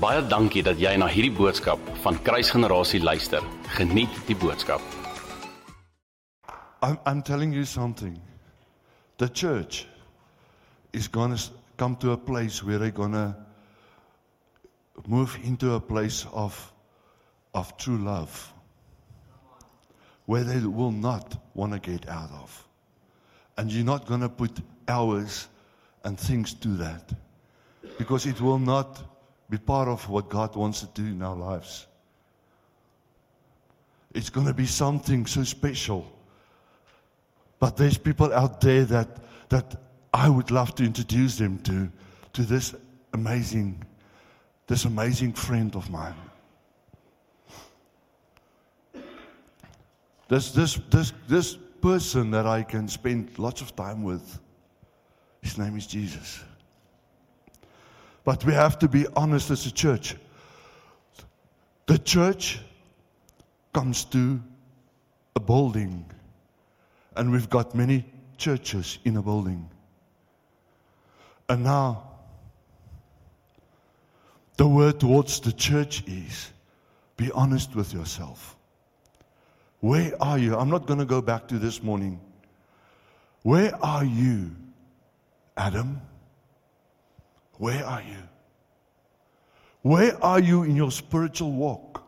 Baie dankie dat jy na hierdie boodskap van Kruisgenerasie luister. Geniet die boodskap. I'm, I'm telling you something. The church is going to come to a place where they're going to move into a place of, of true love, where they will not want to get out of. And you're not going to put hours and things to that because it will not be part of what God wants to do in our lives. It's going to be something so special. But there's people out there that, that I would love to introduce them to, to this amazing, this amazing friend of mine. This, this, this, this person that I can spend lots of time with, his name is Jesus. But we have to be honest as a church. The church comes to a building, and we've got many churches in a building. And now, the word towards the church is be honest with yourself. Where are you? I'm not going to go back to this morning. Where are you, Adam? Where are you? Where are you in your spiritual walk?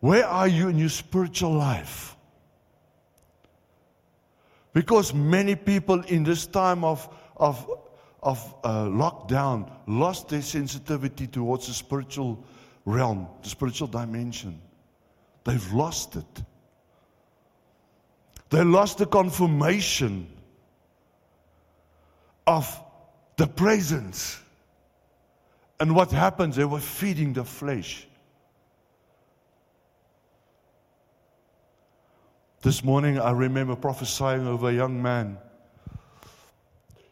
Where are you in your spiritual life? Because many people in this time of, of, of uh, lockdown lost their sensitivity towards the spiritual realm, the spiritual dimension. They've lost it. They lost the confirmation of the presence. And what happens? They were feeding the flesh. This morning, I remember prophesying over a young man.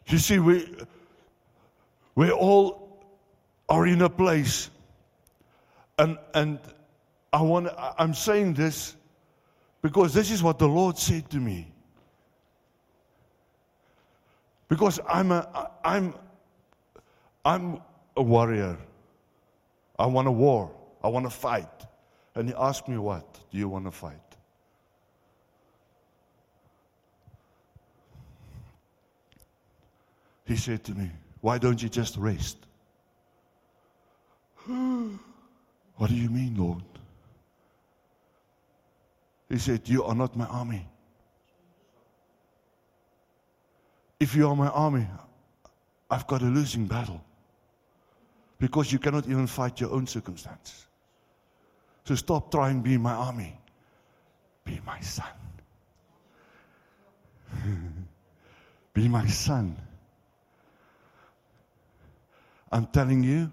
You see, we, we all are in a place, and, and I want, I'm saying this because this is what the Lord said to me. Because I'm a, I'm, I'm a warrior. I want a war. I want to fight. And he asked me, What do you want to fight? He said to me, Why don't you just rest? what do you mean, Lord? He said, You are not my army. If you are my army, I've got a losing battle. Because you cannot even fight your own circumstances. So stop trying to be my army. Be my son. be my son. I'm telling you,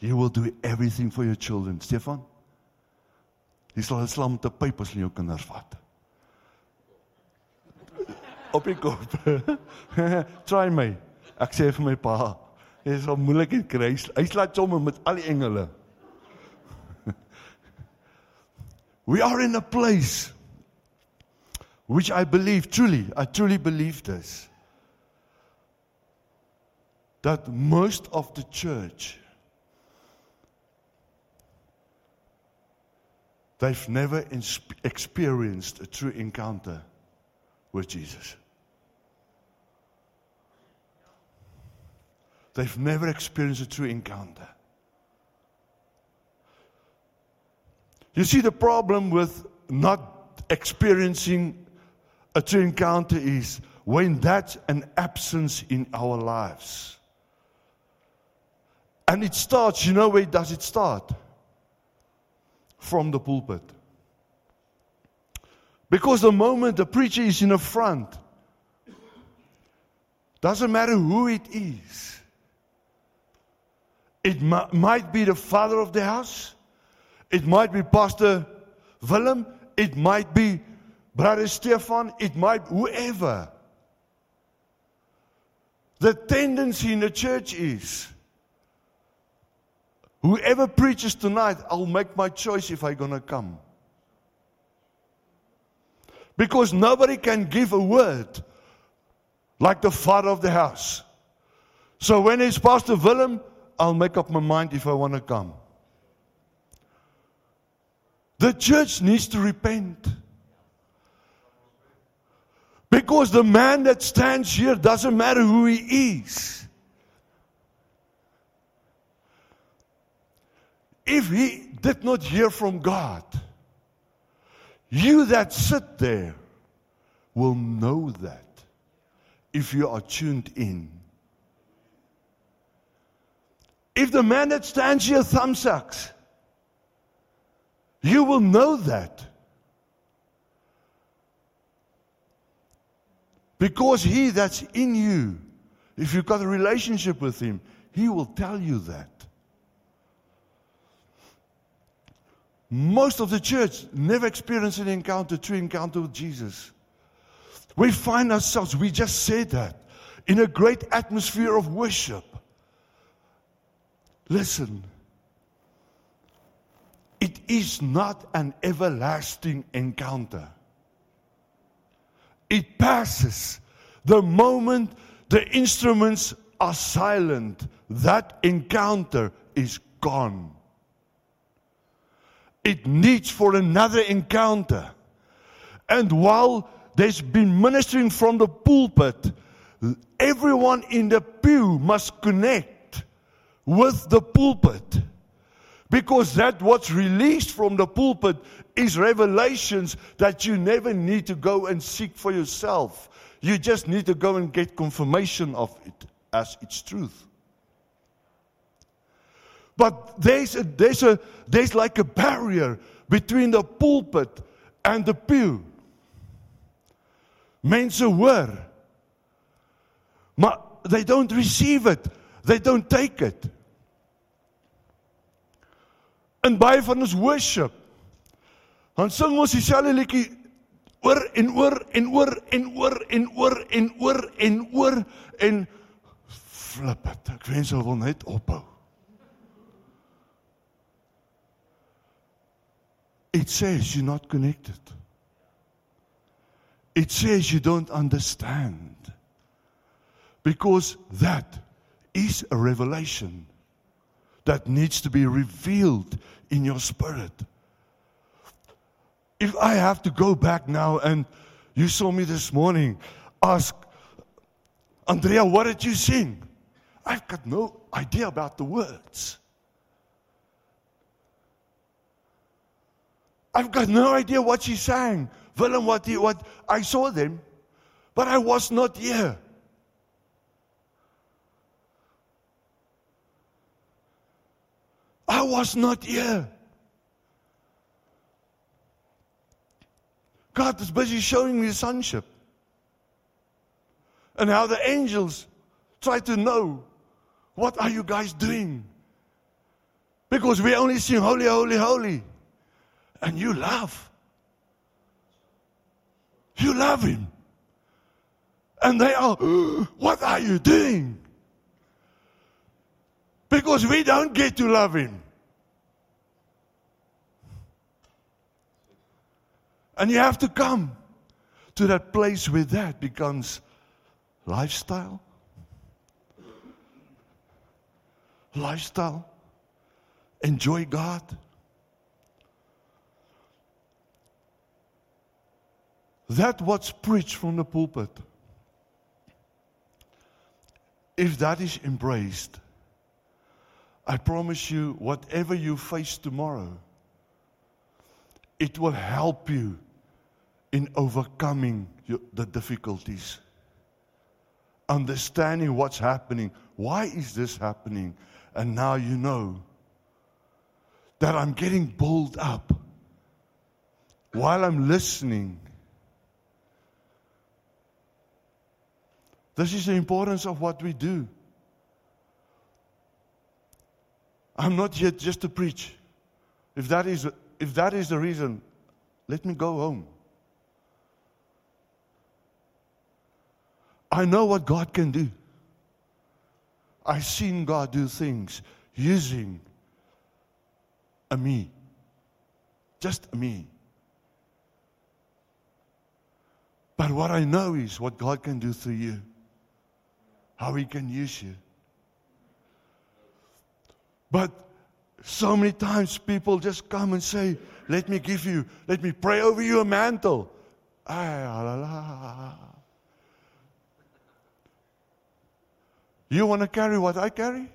you will do everything for your children. Stefan, jy sal 'n slam pyp as jy jou kinders vat. Op die kop. Try my. Ek sê vir my pa, jy sal moeilikheid kry. Hy slaat somme met al die engele. We are in a place which I believe truly, I truly believe this. that most of the church they've never experienced a true encounter with Jesus. They've never experienced a true encounter. You see, the problem with not experiencing a true encounter is when that's an absence in our lives. And it starts, you know where does it start? From the pulpit. Because the moment the preacher is in the front, doesn't matter who it is. It m- might be the father of the house. It might be Pastor Willem. It might be Brother Stefan. It might whoever. The tendency in the church is Whoever preaches tonight, I'll make my choice if I'm going to come. Because nobody can give a word like the father of the house. So when it's Pastor Willem, I'll make up my mind if I want to come. The church needs to repent. Because the man that stands here doesn't matter who he is. If he did not hear from God, you that sit there will know that if you are tuned in. If the man that stands here thumbsucks, you will know that. Because he that's in you, if you've got a relationship with him, he will tell you that. Most of the church never experienced an encounter, true encounter with Jesus. We find ourselves, we just said that, in a great atmosphere of worship. Listen, it is not an everlasting encounter. It passes. The moment the instruments are silent, that encounter is gone. It needs for another encounter. And while there's been ministering from the pulpit, everyone in the pew must connect with the pulpit. Because that what's released from the pulpit is revelations that you never need to go and seek for yourself. You just need to go and get confirmation of it as its truth. But there's a, there's a there's like a barrier between the pulpit and the pew. Mense hoor. Maar they don't receive it. They don't take it. In baie van ons worship. Dan sing ons dieselfde liedjie oor en oor en oor en oor en oor en oor en oor en flip dit. Ek wens hulle wil net ophou. It says you're not connected. It says you don't understand. Because that is a revelation that needs to be revealed in your spirit. If I have to go back now and you saw me this morning ask, Andrea, what did you sing? I've got no idea about the words. I've got no idea what she sang. Willem, what, he, what I saw them, but I was not here. Was not here. God is busy showing me sonship. And how the angels try to know what are you guys doing? Because we only sing holy, holy, holy. And you love. You love him. And they are, what are you doing? Because we don't get to love Him. And you have to come to that place where that becomes lifestyle. Lifestyle. Enjoy God. That what's preached from the pulpit. If that is embraced, I promise you, whatever you face tomorrow, it will help you in overcoming your, the difficulties. Understanding what's happening. Why is this happening? And now you know that I'm getting built up while I'm listening. This is the importance of what we do. I'm not here just to preach. If that is, if that is the reason, let me go home. I know what God can do. I've seen God do things using a me. Just a me. But what I know is what God can do through you, how He can use you. But so many times people just come and say, Let me give you, let me pray over you a mantle. Ay, la, la. You want to carry what I carry?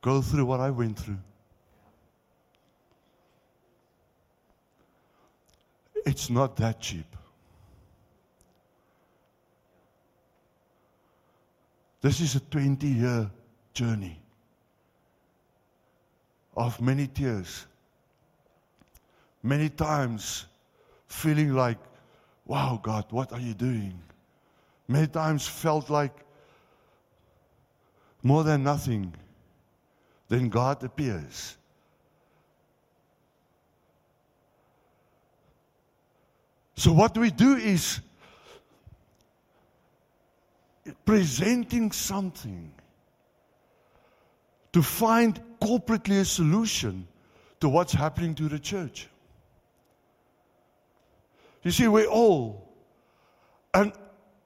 Go through what I went through. It's not that cheap. This is a 20 year journey of many tears. Many times feeling like, wow, God, what are you doing? Many times felt like more than nothing. Then God appears. So, what we do is presenting something to find corporately a solution to what's happening to the church. You see, we're all, and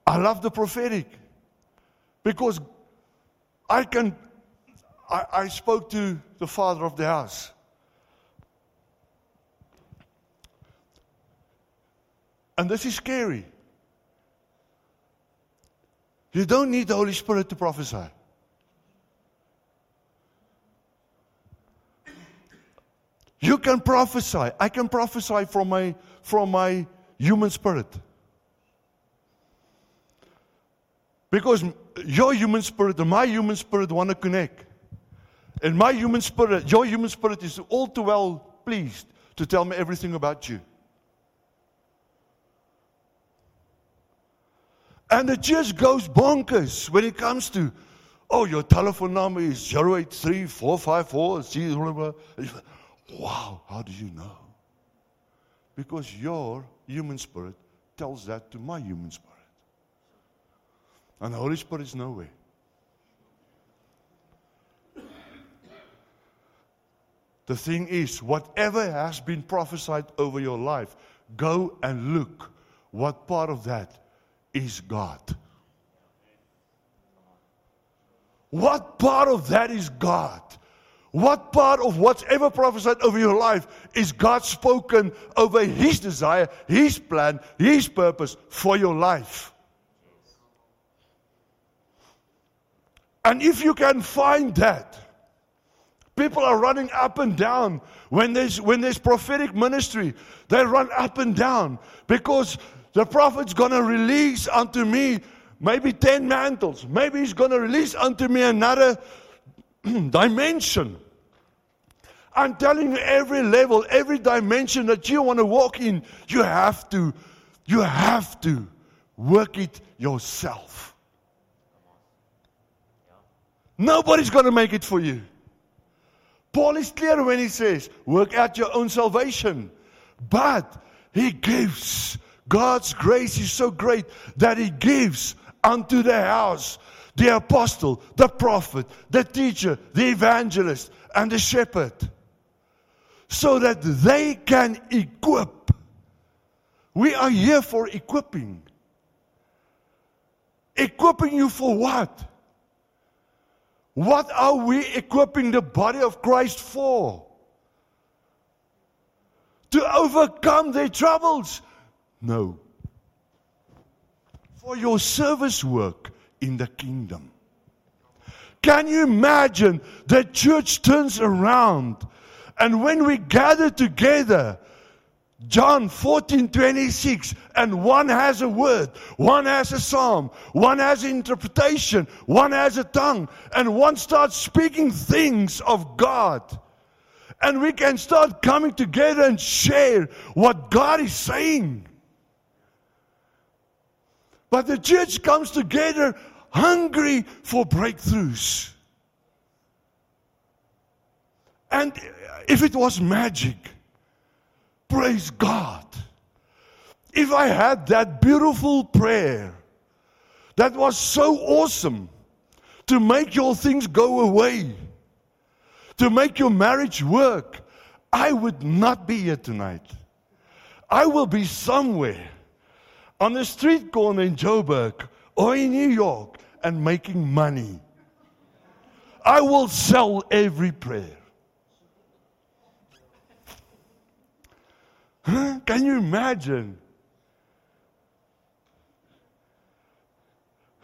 I love the prophetic because I can, I, I spoke to the father of the house. And this is scary. You don't need the Holy Spirit to prophesy. You can prophesy. I can prophesy from my, from my human spirit. Because your human spirit and my human spirit want to connect. And my human spirit, your human spirit is all too well pleased to tell me everything about you. And it just goes bonkers when it comes to, oh, your telephone number is 083 454 Wow, how do you know? Because your human spirit tells that to my human spirit. And the Holy Spirit is nowhere. The thing is, whatever has been prophesied over your life, go and look what part of that is God. What part of that is God? What part of what's ever prophesied over your life is God spoken over His desire, His plan, His purpose for your life? And if you can find that, people are running up and down when there's, when there's prophetic ministry. They run up and down because the prophet's going to release unto me maybe 10 mantles. Maybe he's going to release unto me another dimension. I'm telling you, every level, every dimension that you want to walk in, you have to, you have to work it yourself. Nobody's going to make it for you. Paul is clear when he says, work out your own salvation. But he gives God's grace is so great that He gives unto the house the apostle, the prophet, the teacher, the evangelist, and the shepherd, so that they can equip. We are here for equipping. Equipping you for what? What are we equipping the body of Christ for? To overcome their troubles. No. For your service work in the kingdom. Can you imagine the church turns around and when we gather together, John 14, 26, and one has a word, one has a psalm, one has interpretation, one has a tongue, and one starts speaking things of God. And we can start coming together and share what God is saying. But the church comes together hungry for breakthroughs. And if it was magic, praise God. If I had that beautiful prayer that was so awesome to make your things go away, to make your marriage work, I would not be here tonight. I will be somewhere on the street corner in Joburg or in New York and making money. I will sell every prayer. Can you imagine?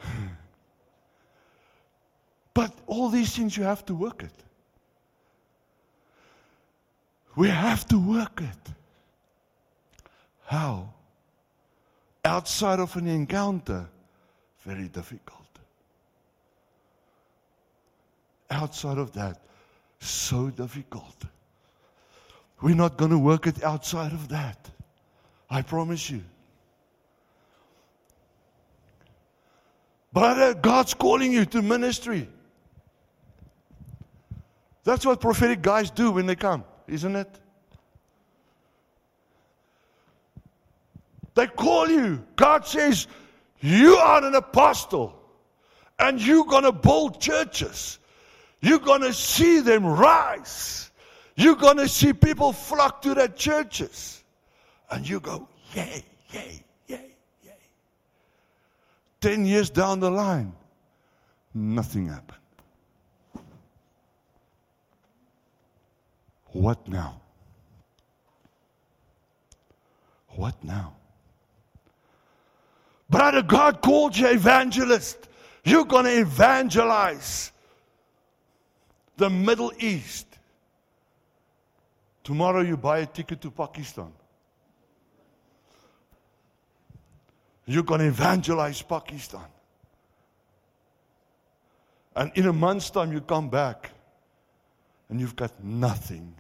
But all these things you have to work it. We have to work it. How? Outside of an encounter, very difficult. Outside of that, so difficult. We're not going to work it outside of that. I promise you. Brother, God's calling you to ministry. That's what prophetic guys do when they come, isn't it? They call you. God says, You are an apostle, and you're going to build churches. You're going to see them rise. You're going to see people flock to their churches. And you go, Yay, yay, yay, yay. Ten years down the line, nothing happened. What now? What now? Brother, God called you evangelist. You're going to evangelize the Middle East. Tomorrow you buy a ticket to Pakistan. You're going to evangelize Pakistan. And in a month's time, you come back and you've got nothing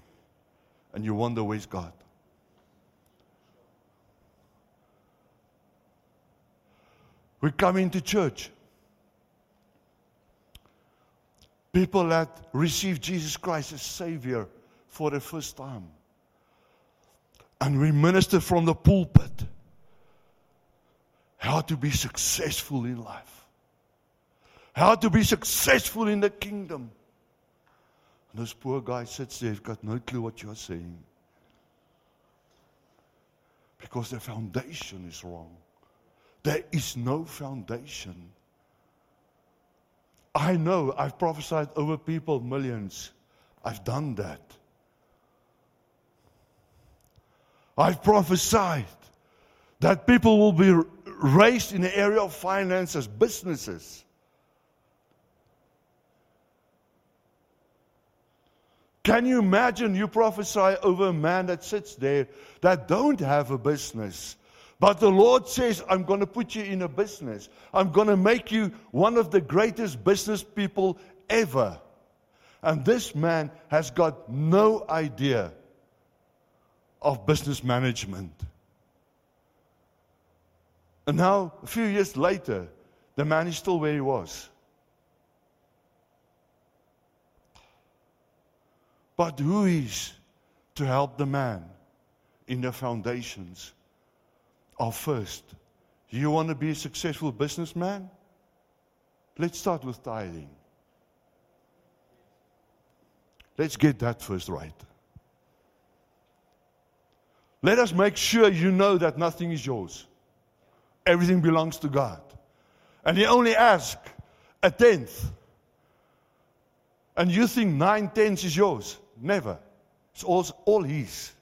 and you wonder where's God. We come into church. People that receive Jesus Christ as Savior for the first time. And we minister from the pulpit how to be successful in life, how to be successful in the kingdom. And this poor guy sits there, he's got no clue what you're saying. Because the foundation is wrong. There is no foundation. I know I've prophesied over people millions. I've done that. I've prophesied that people will be raised in the area of finances, businesses. Can you imagine you prophesy over a man that sits there that don't have a business? But the Lord says, I'm going to put you in a business. I'm going to make you one of the greatest business people ever. And this man has got no idea of business management. And now, a few years later, the man is still where he was. But who is to help the man in the foundations are first. You want to be a successful businessman? Let's start with tithing. Let's get that first right. Let us make sure you know that nothing is yours. Everything belongs to God. And He only asks a tenth. And you think nine tenths is yours. Never. It's all, all His.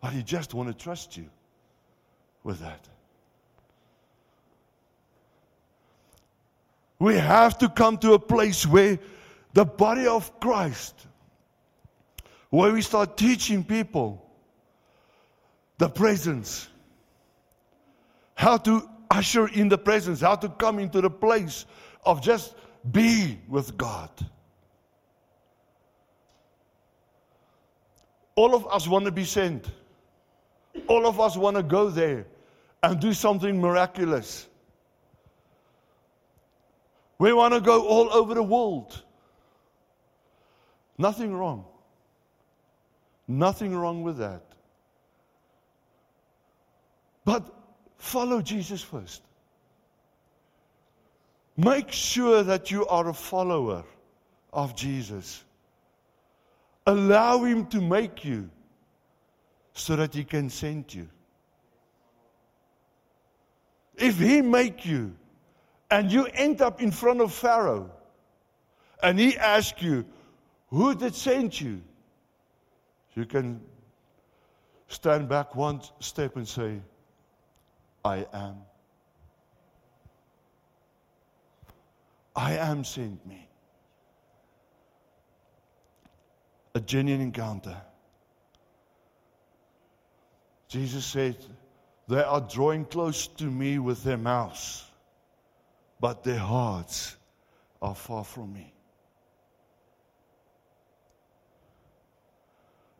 But He just want to trust you with that. We have to come to a place where the body of Christ, where we start teaching people the presence, how to usher in the presence, how to come into the place of just be with God. All of us want to be sent. All of us want to go there and do something miraculous. We want to go all over the world. Nothing wrong. Nothing wrong with that. But follow Jesus first. Make sure that you are a follower of Jesus. Allow Him to make you so that He can send you. If He make you and you end up in front of Pharaoh and he asks you, Who did send you? You can stand back one step and say, I am. I am sent me. A genuine encounter. Jesus said, They are drawing close to me with their mouths, but their hearts are far from me.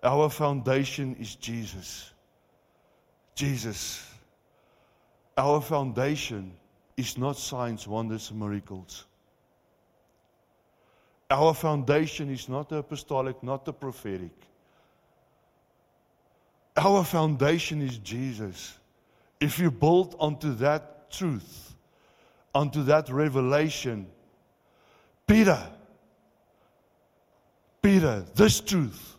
Our foundation is Jesus. Jesus. Our foundation is not signs, wonders, and miracles. Our foundation is not the apostolic, not the prophetic. Our foundation is Jesus. If you build onto that truth, onto that revelation, Peter, Peter, this truth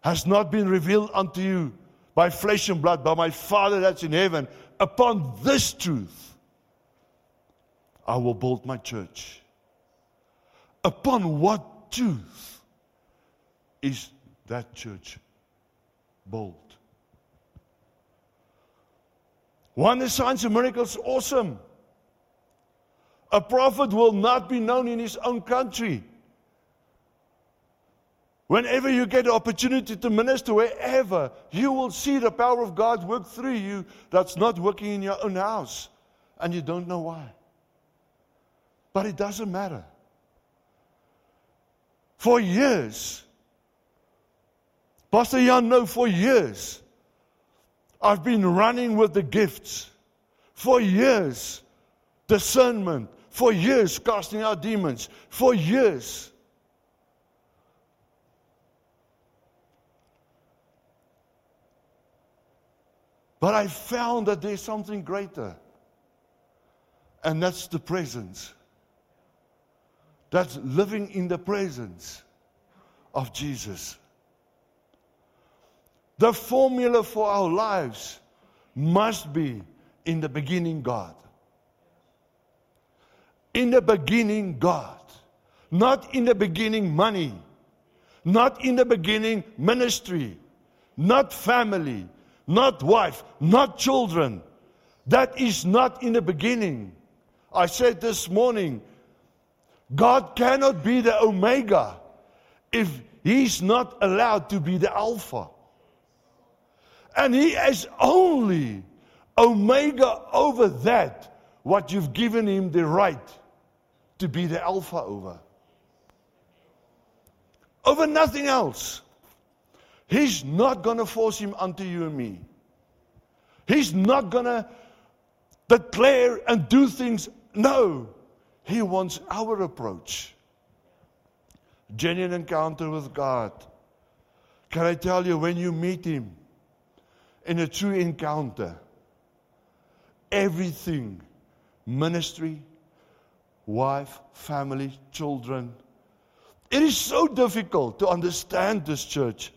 has not been revealed unto you by flesh and blood, by my Father that's in heaven. Upon this truth, I will build my church. Upon what truth is that church built? Wonder signs and miracles, awesome. A prophet will not be known in his own country. Whenever you get the opportunity to minister, wherever, you will see the power of God work through you that's not working in your own house. And you don't know why. But it doesn't matter. For years, Pastor Jan, no, for years, I've been running with the gifts. For years, discernment. For years, casting out demons. For years. But I found that there's something greater. And that's the presence. That's living in the presence of Jesus. The formula for our lives must be in the beginning, God. In the beginning, God. Not in the beginning, money. Not in the beginning, ministry. Not family not wife, not children. That is not in the beginning. I said this morning, God cannot be the Omega if He's not allowed to be the Alpha. And He is only Omega over that, what you've given Him the right to be the Alpha over. Over nothing else. He's not going to force him unto you and me. He's not going to declare and do things. No. He wants our approach. Genuine encounter with God. Can I tell you, when you meet Him in a true encounter, everything ministry, wife, family, children it is so difficult to understand this church.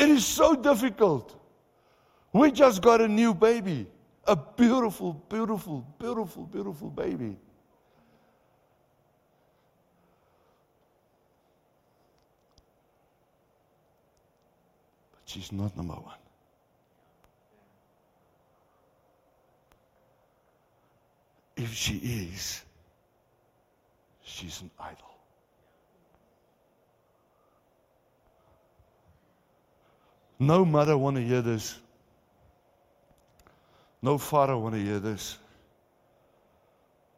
It is so difficult. We just got a new baby. A beautiful, beautiful, beautiful, beautiful baby. But she's not number one. If she is, she's an idol. No mother want to hear this. No father want to hear this.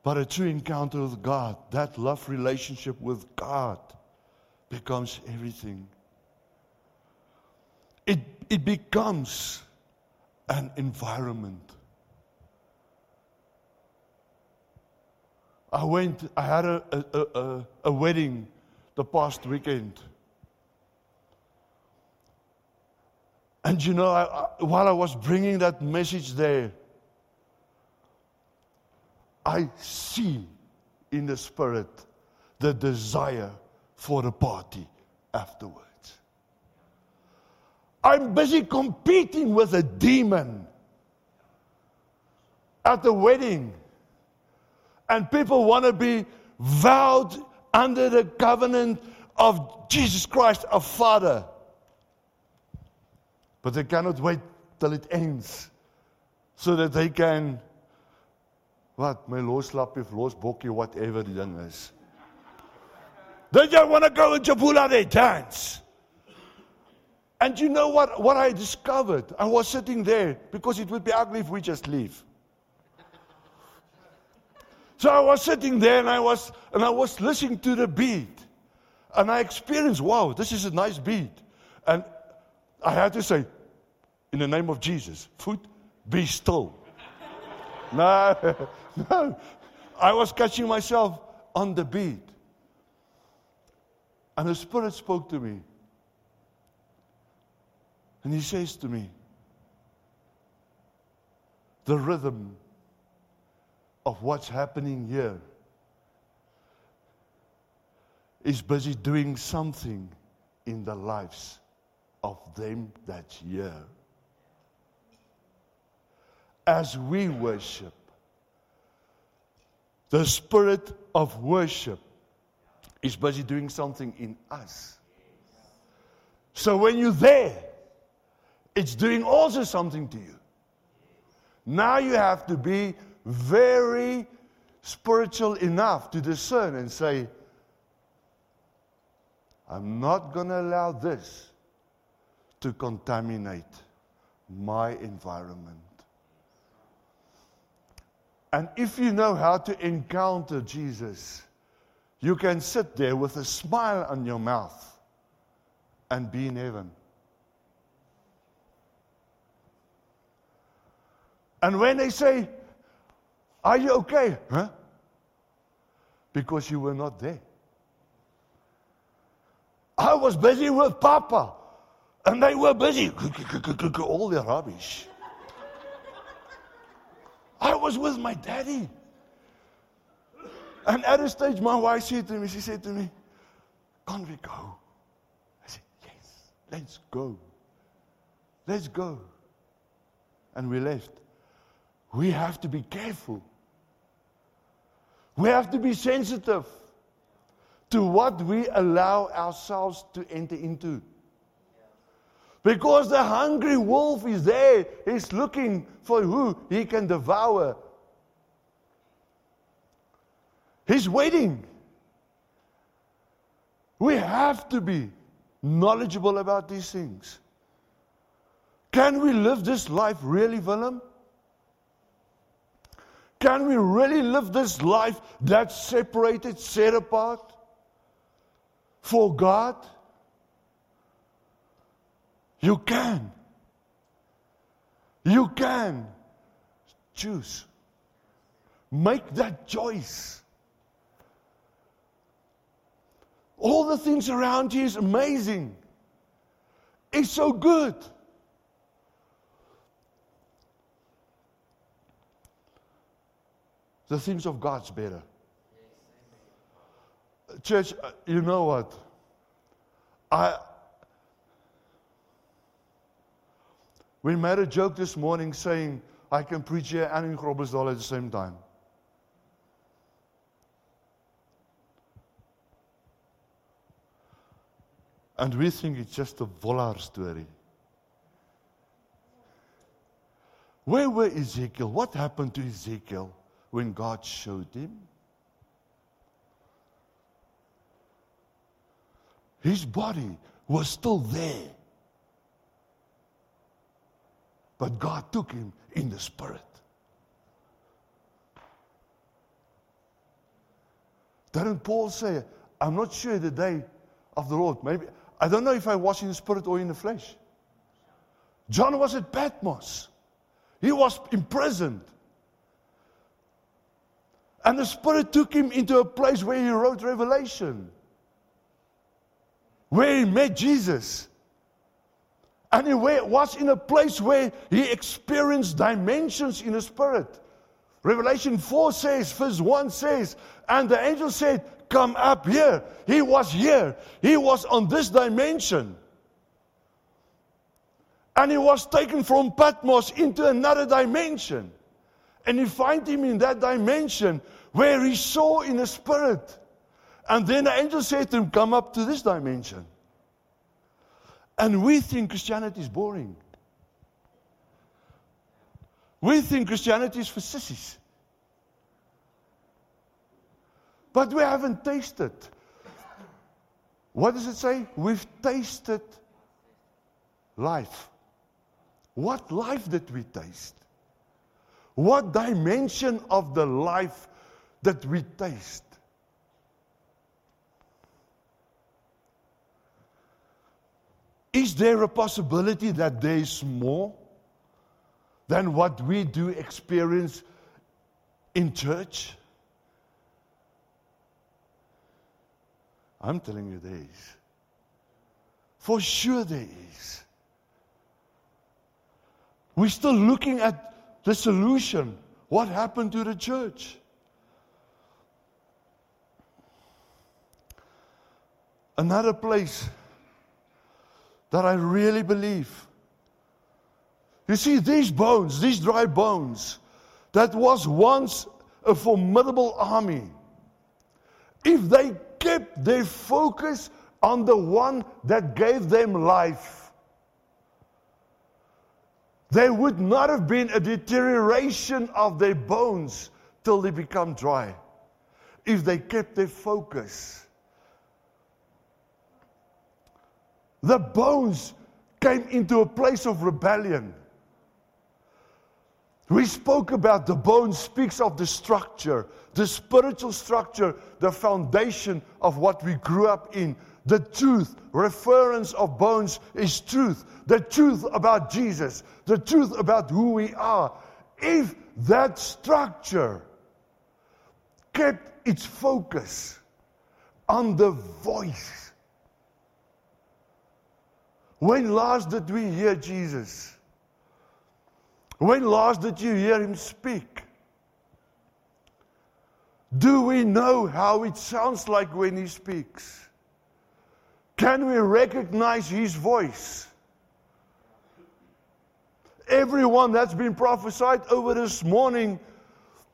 But a true encounter with God, that love relationship with God becomes everything. It, it becomes an environment. I went, I had a, a, a, a wedding the past weekend. And you know, I, I, while I was bringing that message there, I see in the spirit the desire for a party afterwards. I'm busy competing with a demon at the wedding. And people want to be vowed under the covenant of Jesus Christ, a Father. But they cannot wait till it ends so that they can what my loslappie of losbokkie whatever die ding is. Don't you want to go and Jabula they dance? And you know what what I discovered? I was sitting there because it would be ugly if we just leave. So I was sitting there and I was and I was listening to the beat. And I experienced, wow, this is a nice beat. And I had to say, in the name of Jesus, foot, be still. no, no. I was catching myself on the beat. And the Spirit spoke to me. And He says to me, the rhythm of what's happening here is busy doing something in the lives of them that here. As we worship, the spirit of worship is busy doing something in us. So when you're there, it's doing also something to you. Now you have to be very spiritual enough to discern and say, I'm not going to allow this to contaminate my environment. And if you know how to encounter Jesus, you can sit there with a smile on your mouth and be in heaven. And when they say, Are you okay? Huh? Because you were not there. I was busy with Papa, and they were busy. All their rubbish. I was with my daddy. And at a stage, my wife said to me, she said to me, Can't we go? I said, Yes, let's go. Let's go. And we left. We have to be careful. We have to be sensitive to what we allow ourselves to enter into. Because the hungry wolf is there. He's looking for who he can devour. He's waiting. We have to be knowledgeable about these things. Can we live this life really, Willem? Can we really live this life that's separated, set apart for God? You can. You can choose. Make that choice. All the things around you is amazing. It's so good. The things of God's better. Church, uh, you know what? I we made a joke this morning saying I can preach here and in Groblersdal at the same time. And we think it's just a Volar story. Where were Ezekiel? What happened to Ezekiel? when God showed him? His body was still there. But God took him in the spirit. Didn't Paul say, I'm not sure the day of the Lord. Maybe I don't know if I was in the spirit or in the flesh. John was at Patmos. He was imprisoned. And the Spirit took him into a place where he wrote Revelation, where he met Jesus. And he was in a place where he experienced dimensions in the Spirit. Revelation 4 says, verse 1 says, and the angel said, Come up here. He was here. He was on this dimension. And he was taken from Patmos into another dimension. And you find him in that dimension where he saw in the spirit. And then the angel said to him, Come up to this dimension. And we think Christianity is boring. We think Christianity is for sissies. But we haven't tasted. What does it say? We've tasted life. What life did we taste? What dimension of the life that we taste? Is there a possibility that there is more than what we do experience in church? I'm telling you, there is. For sure, there is. We're still looking at the solution. What happened to the church? Another place that I really believe. You see, these bones, these dry bones, that was once a formidable army, if they kept their focus on the one that gave them life, there would not have been a deterioration of their bones till they become dry if they kept their focus. The bones came into a place of rebellion. We spoke about the bone speaks of the structure, the spiritual structure, the foundation of what we grew up in. The truth, reference of bones is truth. The truth about Jesus, the truth about who we are. If that structure kept its focus on the voice. When last did we hear Jesus? When last did you hear him speak? Do we know how it sounds like when he speaks? Can we recognize his voice? Everyone that's been prophesied over this morning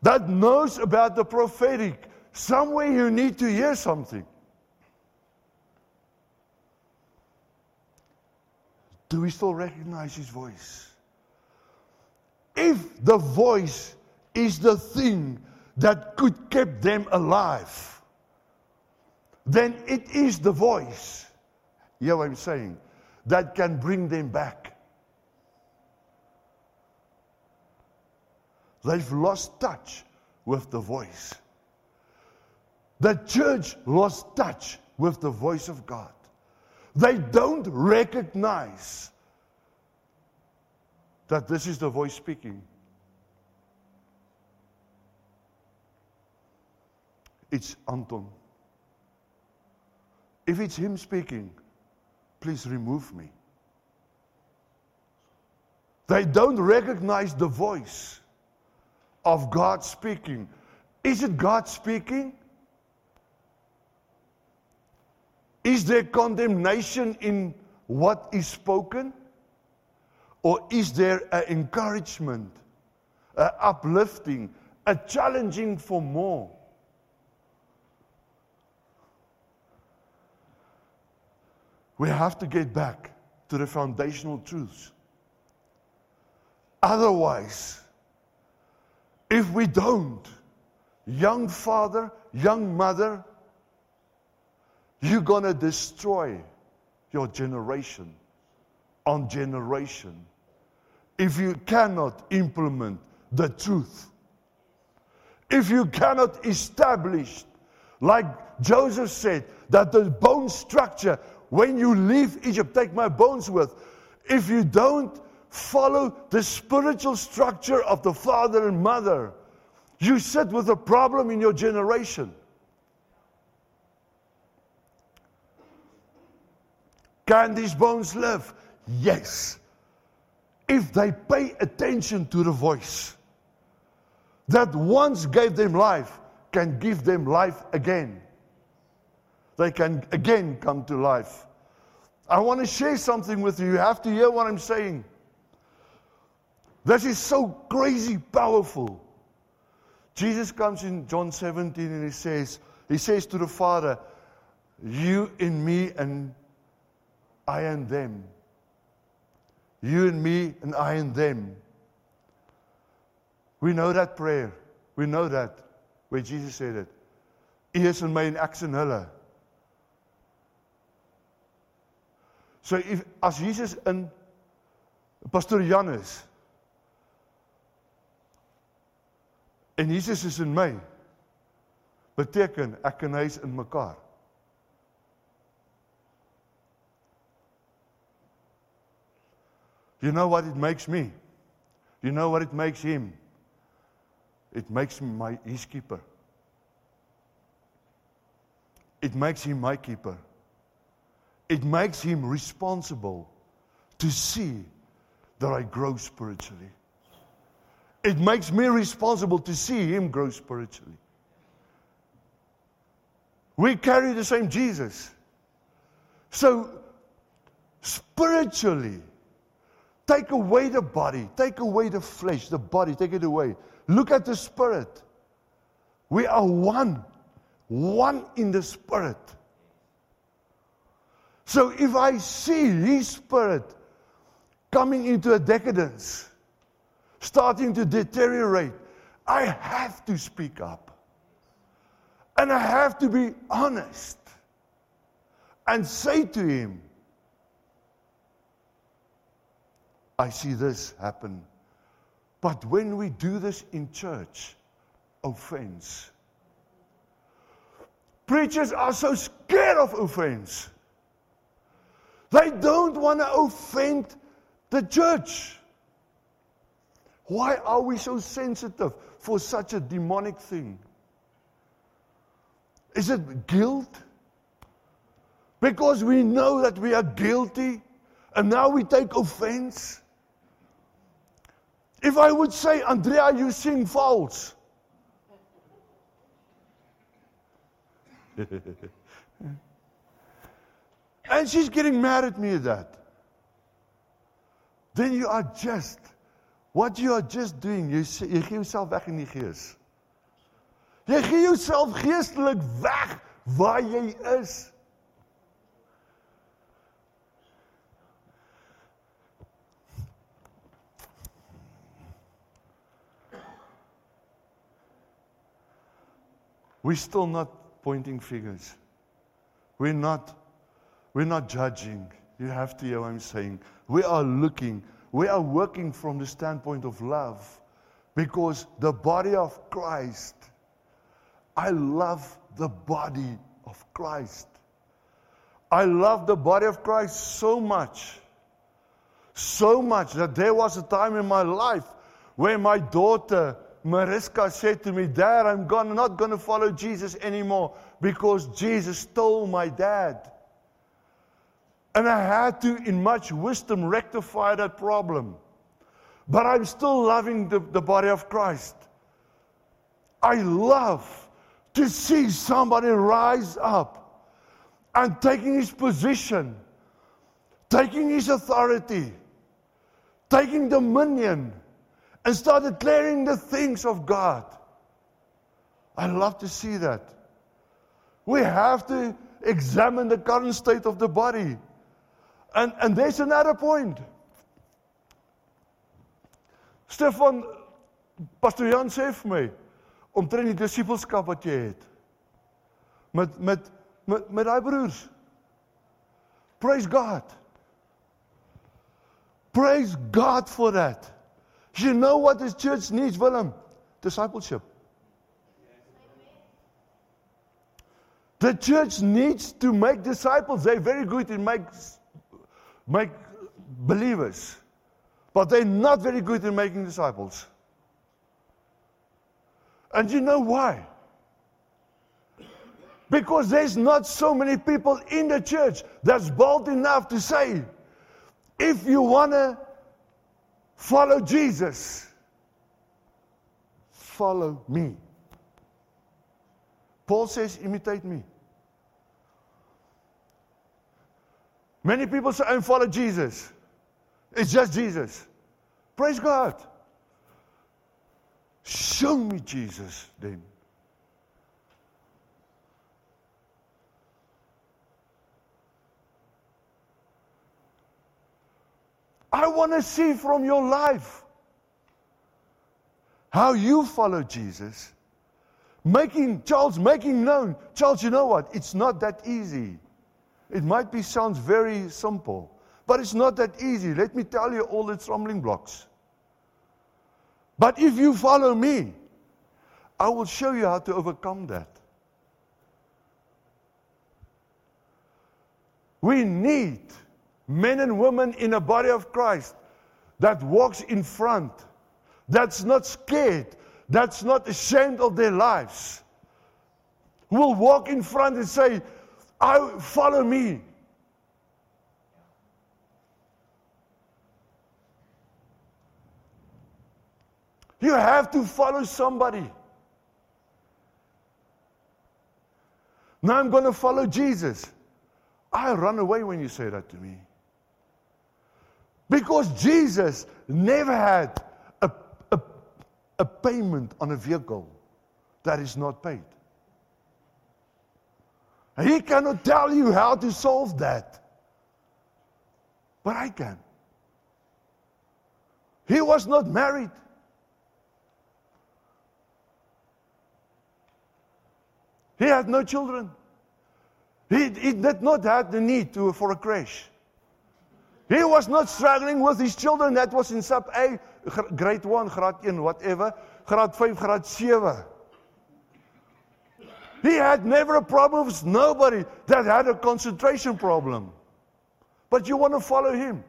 that knows about the prophetic, somewhere you need to hear something. Do we still recognize his voice? If the voice is the thing that could keep them alive, then it is the voice you know what I'm saying? That can bring them back. They've lost touch with the voice. The church lost touch with the voice of God. They don't recognize that this is the voice speaking. It's Anton. If it's him speaking, Please remove me. They don't recognize the voice of God speaking. Is it God speaking? Is there condemnation in what is spoken? Or is there an encouragement, an uplifting, a challenging for more? We have to get back to the foundational truths. Otherwise, if we don't, young father, young mother, you're going to destroy your generation on generation if you cannot implement the truth. If you cannot establish, like Joseph said, that the bone structure when you leave Egypt, take my bones with. If you don't follow the spiritual structure of the father and mother, you sit with a problem in your generation. Can these bones live? Yes. If they pay attention to the voice that once gave them life, can give them life again they can again come to life. I want to share something with you. You have to hear what I'm saying. This is so crazy powerful. Jesus comes in John 17 and he says, He says to the Father, You in me and I and them. You and me and I and them. We know that prayer. We know that where Jesus said it. U is in my en ek in hulle. So if, as Jesus in Pastor Jan is en Jesus is in my beteken ek en hy is in mekaar. You know what it makes me? You know what it makes him? It makes me my his keeper. It makes him my keeper. It makes him responsible to see that I grow spiritually. It makes me responsible to see him grow spiritually. We carry the same Jesus. So, spiritually, take away the body, take away the flesh, the body, take it away. Look at the spirit. We are one, one in the spirit. So if I see his spirit coming into a decadence, starting to deteriorate, I have to speak up. And I have to be honest and say to him, I see this happen. But when we do this in church, oh, offense. Preachers are so scared of oh, offense. They don't want to offend the church. Why are we so sensitive for such a demonic thing? Is it guilt? Because we know that we are guilty and now we take offense? If I would say, Andrea, you sing false. And she's getting mad at me at that. Then you are just, what you are just doing, jy, jy gee jouself weg in die gees. Jy gee jouself geestelik weg waar jy is. We're still not pointing fingers. We're not we're not judging. You have to hear what I'm saying. We are looking, we are working from the standpoint of love because the body of Christ, I love the body of Christ. I love the body of Christ so much, so much that there was a time in my life where my daughter Mariska said to me, Dad, I'm gonna, not going to follow Jesus anymore because Jesus stole my dad. And I had to, in much wisdom, rectify that problem. But I'm still loving the, the body of Christ. I love to see somebody rise up and taking his position, taking his authority, taking dominion, and start declaring the things of God. I love to see that. We have to examine the current state of the body. And, and there's another point. Stefan, Pastor Jan sê vir my omtrent die disippelskap wat jy het met met met met daai broers. Praise God. Praise God for that. You know what this church needs, Willem? Discipleship. The church needs to make disciples. They're very good in make make believers, but they're not very good in making disciples. And you know why? Because there's not so many people in the church that's bold enough to say, if you want to follow Jesus, follow me. Paul says, imitate me. Many people say, I follow Jesus. It's just Jesus. Praise God. Show me Jesus then. I want to see from your life how you follow Jesus. Making, Charles, making known. Charles, you know what? It's not that easy. It might be sounds very simple, but it's not that easy. Let me tell you all its stumbling blocks. But if you follow me, I will show you how to overcome that. We need men and women in a body of Christ that walks in front, that's not scared, that's not ashamed of their lives, who will walk in front and say, I follow me. You have to follow somebody. Now I'm going to follow Jesus. I run away when you say that to me. Because Jesus never had a, a, a payment on a vehicle that is not paid. He cannot tell you how to solve that. But I can. He was not married. He had no children. He, he did not have the need to, for a crash. He was not struggling with his children that was in sub A, grade 1, grade 1, whatever, grade 5, grade 7. He had never a problem with nobody that had a concentration problem. But you want to follow him.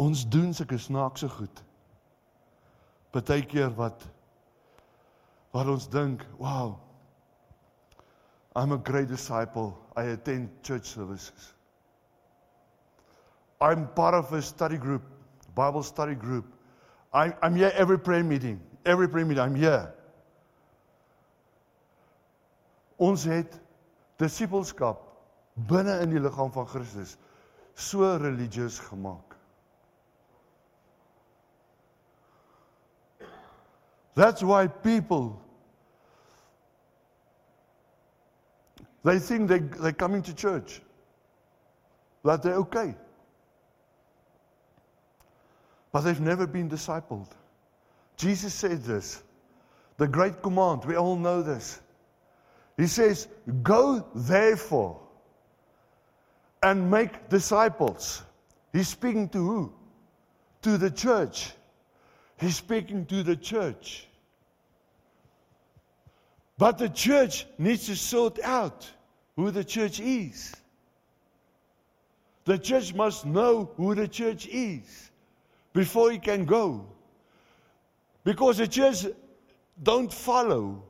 Ons doen sulke snaakse goed. Partykeer wat wat ons dink, "Wow. I'm a great disciple. I attend church services. I'm part of a study group, Bible study group. I'm I'm here every prayer meeting. Every prayer meeting I'm here." Ons het disippelskap binne in die liggaam van Christus so religieus gemaak. That's why people they think they they're coming to church. That they're okay. But they've never been discipled. Jesus said this. The great command, we all know this. He says, Go therefore and make disciples. He's speaking to who? To the church. He's speaking to the church. But the church needs to sort out who the church is. The church must know who the church is before it can go. Because the church don't follow.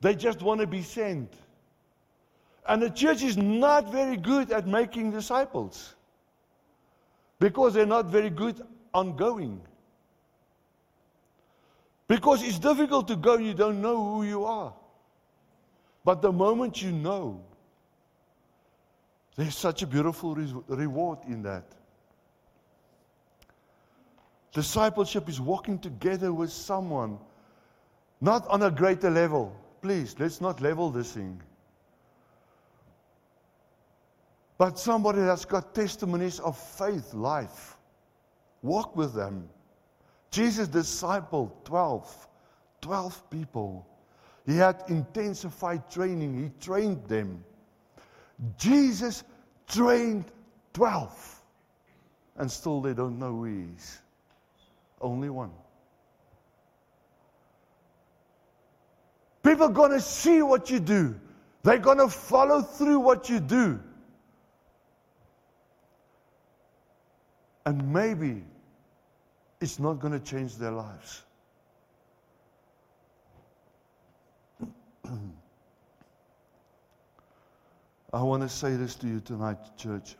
They just want to be sent. And the church is not very good at making disciples. Because they're not very good ongoing. Because it's difficult to go, you don't know who you are. But the moment you know, there's such a beautiful re- reward in that. Discipleship is walking together with someone, not on a greater level. Please, let's not level this thing. But somebody that's got testimonies of faith, life. Walk with them. Jesus discipled 12, 12 people. He had intensified training, he trained them. Jesus trained 12. And still they don't know who he is. Only one. People are going to see what you do. They're going to follow through what you do. And maybe it's not going to change their lives. I want to say this to you tonight, church.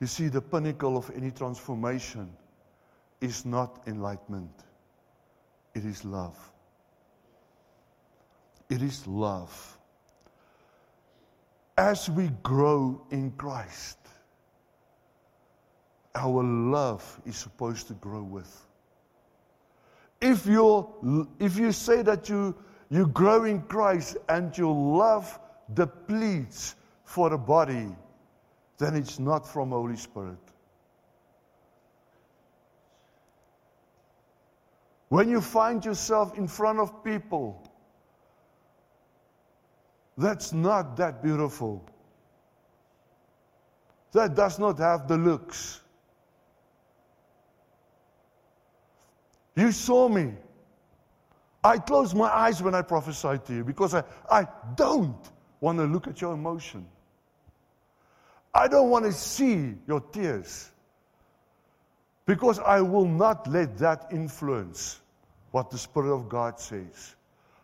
You see, the pinnacle of any transformation is not enlightenment. It is love. It is love. As we grow in Christ, our love is supposed to grow with. If you if you say that you you grow in Christ and your love depletes for the body, then it's not from Holy Spirit. When you find yourself in front of people, that's not that beautiful. That does not have the looks. You saw me. I close my eyes when I prophesy to you because I, I don't want to look at your emotion. I don't want to see your tears because I will not let that influence what the Spirit of God says.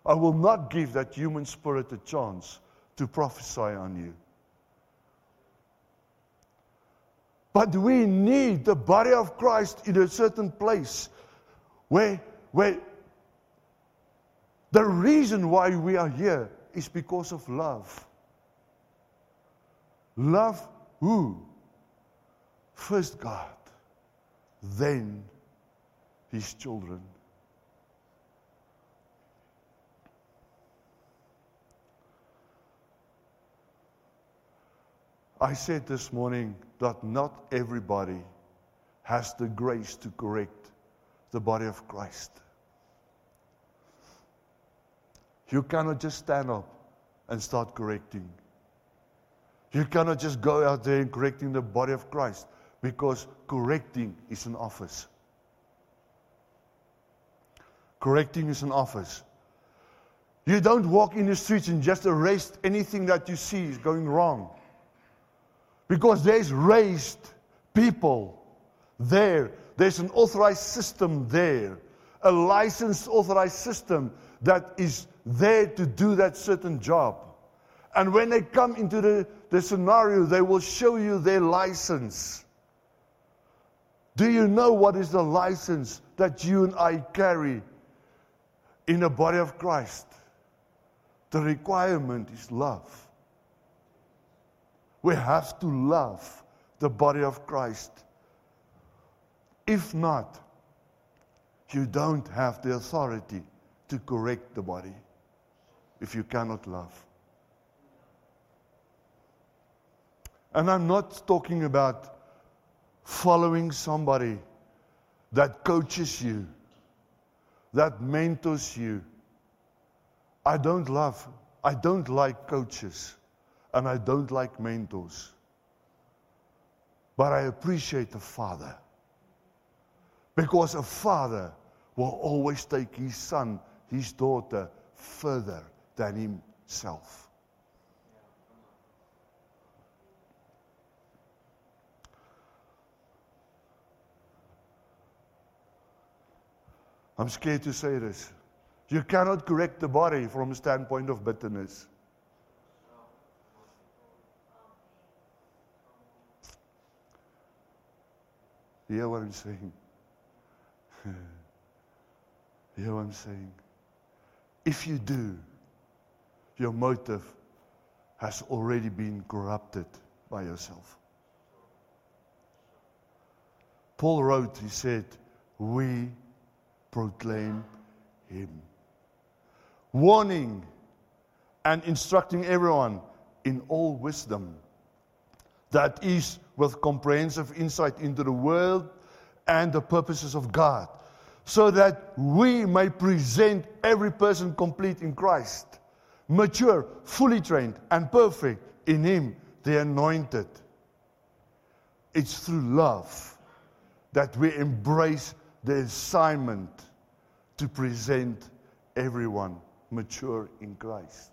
I will not give that human spirit a chance to prophesy on you. But we need the body of Christ in a certain place where, where the reason why we are here is because of love. Love who? First God, then His children. I said this morning that not everybody has the grace to correct the body of Christ. You cannot just stand up and start correcting. You cannot just go out there and correcting the body of Christ because correcting is an office. Correcting is an office. You don't walk in the streets and just arrest anything that you see is going wrong. Because there's raised people there. There's an authorized system there, a licensed authorized system that is there to do that certain job. And when they come into the, the scenario, they will show you their license. Do you know what is the license that you and I carry in the body of Christ? The requirement is love. We have to love the body of Christ. If not, you don't have the authority to correct the body if you cannot love. And I'm not talking about following somebody that coaches you, that mentors you. I don't love, I don't like coaches and I don't like mentors. But I appreciate a father. Because a father will always take his son, his daughter, further than himself. I'm scared to say this. You cannot correct the body from a standpoint of bitterness. Hear what I'm saying? You hear what I'm saying? If you do, your motive has already been corrupted by yourself. Paul wrote, he said, We proclaim him. Warning and instructing everyone in all wisdom that is with comprehensive insight into the world and the purposes of God, so that we may present every person complete in Christ, mature, fully trained, and perfect in Him, the anointed. It's through love that we embrace the assignment to present everyone mature in Christ.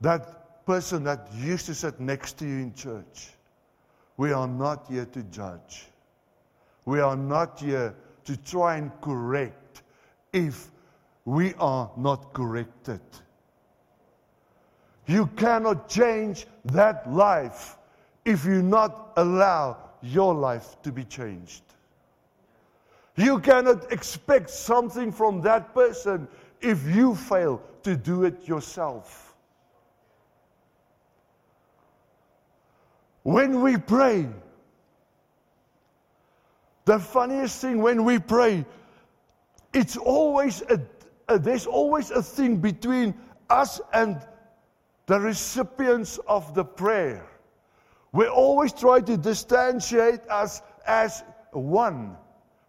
That person that used to sit next to you in church. We are not here to judge. We are not here to try and correct if we are not corrected. You cannot change that life if you not allow your life to be changed. You cannot expect something from that person if you fail to do it yourself. When we pray, the funniest thing when we pray, it's always a, a, there's always a thing between us and the recipients of the prayer. We always try to distantiate us as one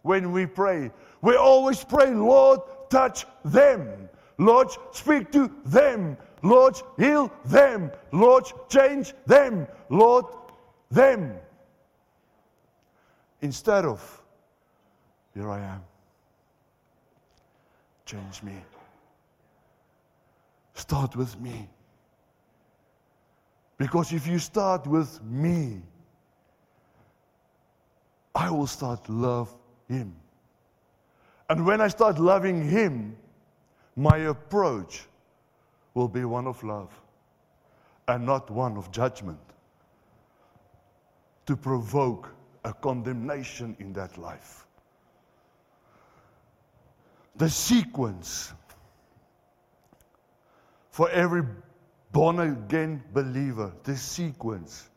when we pray. We always pray, Lord, touch them. Lord, speak to them. Lord, heal them. Lord, change them. Lord, them. Instead of, here I am. Change me. Start with me. Because if you start with me, I will start love him. And when I start loving him, my approach will be one of love and not one of judgment to provoke a condemnation in that life. The sequence for every born again believer, the sequence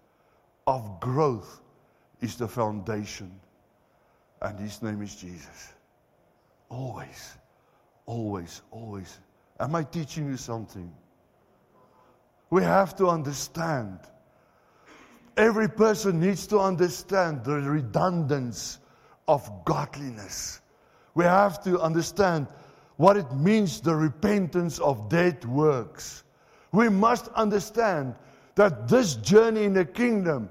of growth is the foundation. And his name is Jesus. Always, always, always. Am I teaching you something? We have to understand. Every person needs to understand the redundance of godliness. We have to understand what it means the repentance of dead works. We must understand that this journey in the kingdom,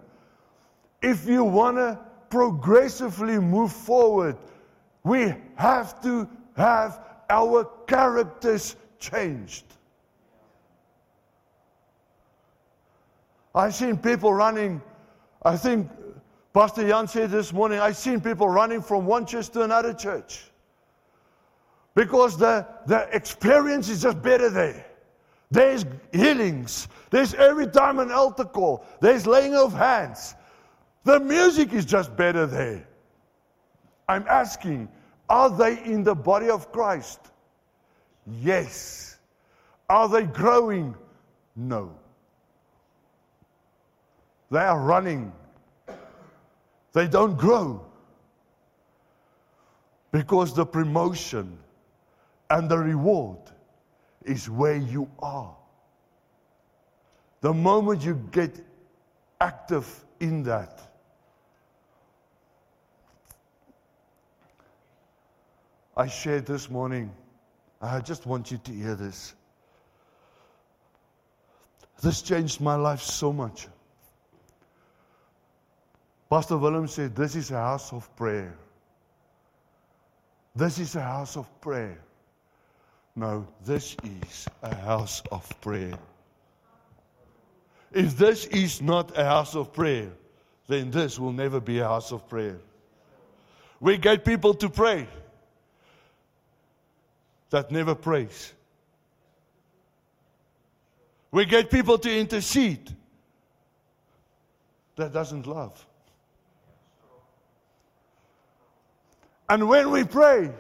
if you want to progressively move forward, we have to have our characters changed. I've seen people running, I think Pastor Jan said this morning, I've seen people running from one church to another church. Because the, the experience is just better there. There's healings. There's every time an altar call. There's laying of hands. The music is just better there. I'm asking, are they in the body of Christ? Yes. Are they growing? No. They are running. They don't grow. Because the promotion and the reward is where you are. The moment you get active in that, I shared this morning. I just want you to hear this. This changed my life so much. Pastor Willem said, This is a house of prayer. This is a house of prayer. No, this is a house of prayer. If this is not a house of prayer, then this will never be a house of prayer. We get people to pray that never prays. We get people to intercede that doesn't love. And when we pray,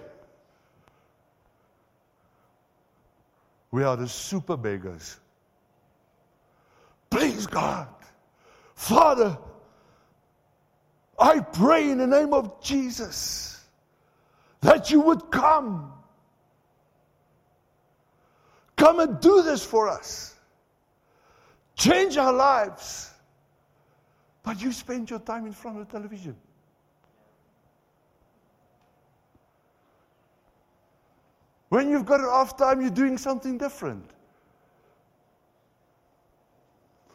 We are the super beggars. Please, God, Father, I pray in the name of Jesus that you would come. Come and do this for us. Change our lives. But you spend your time in front of the television. When you've got it off time, you're doing something different.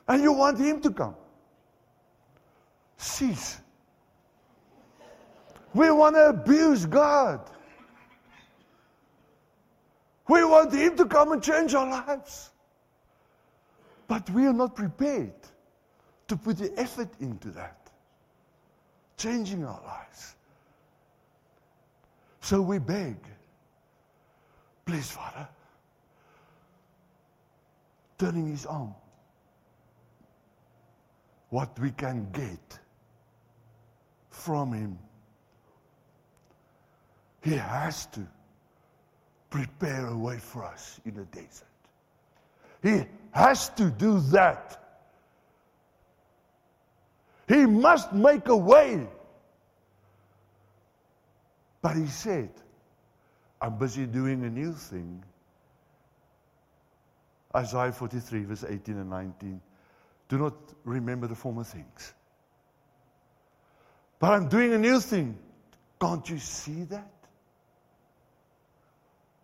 And you want Him to come. Cease. We want to abuse God. We want Him to come and change our lives. But we are not prepared to put the effort into that, changing our lives. So we beg. Please, Father. Turning his arm. What we can get from him. He has to prepare a way for us in the desert. He has to do that. He must make a way. But he said, I'm busy doing a new thing. Isaiah 43, verse 18 and 19. Do not remember the former things. But I'm doing a new thing. Can't you see that?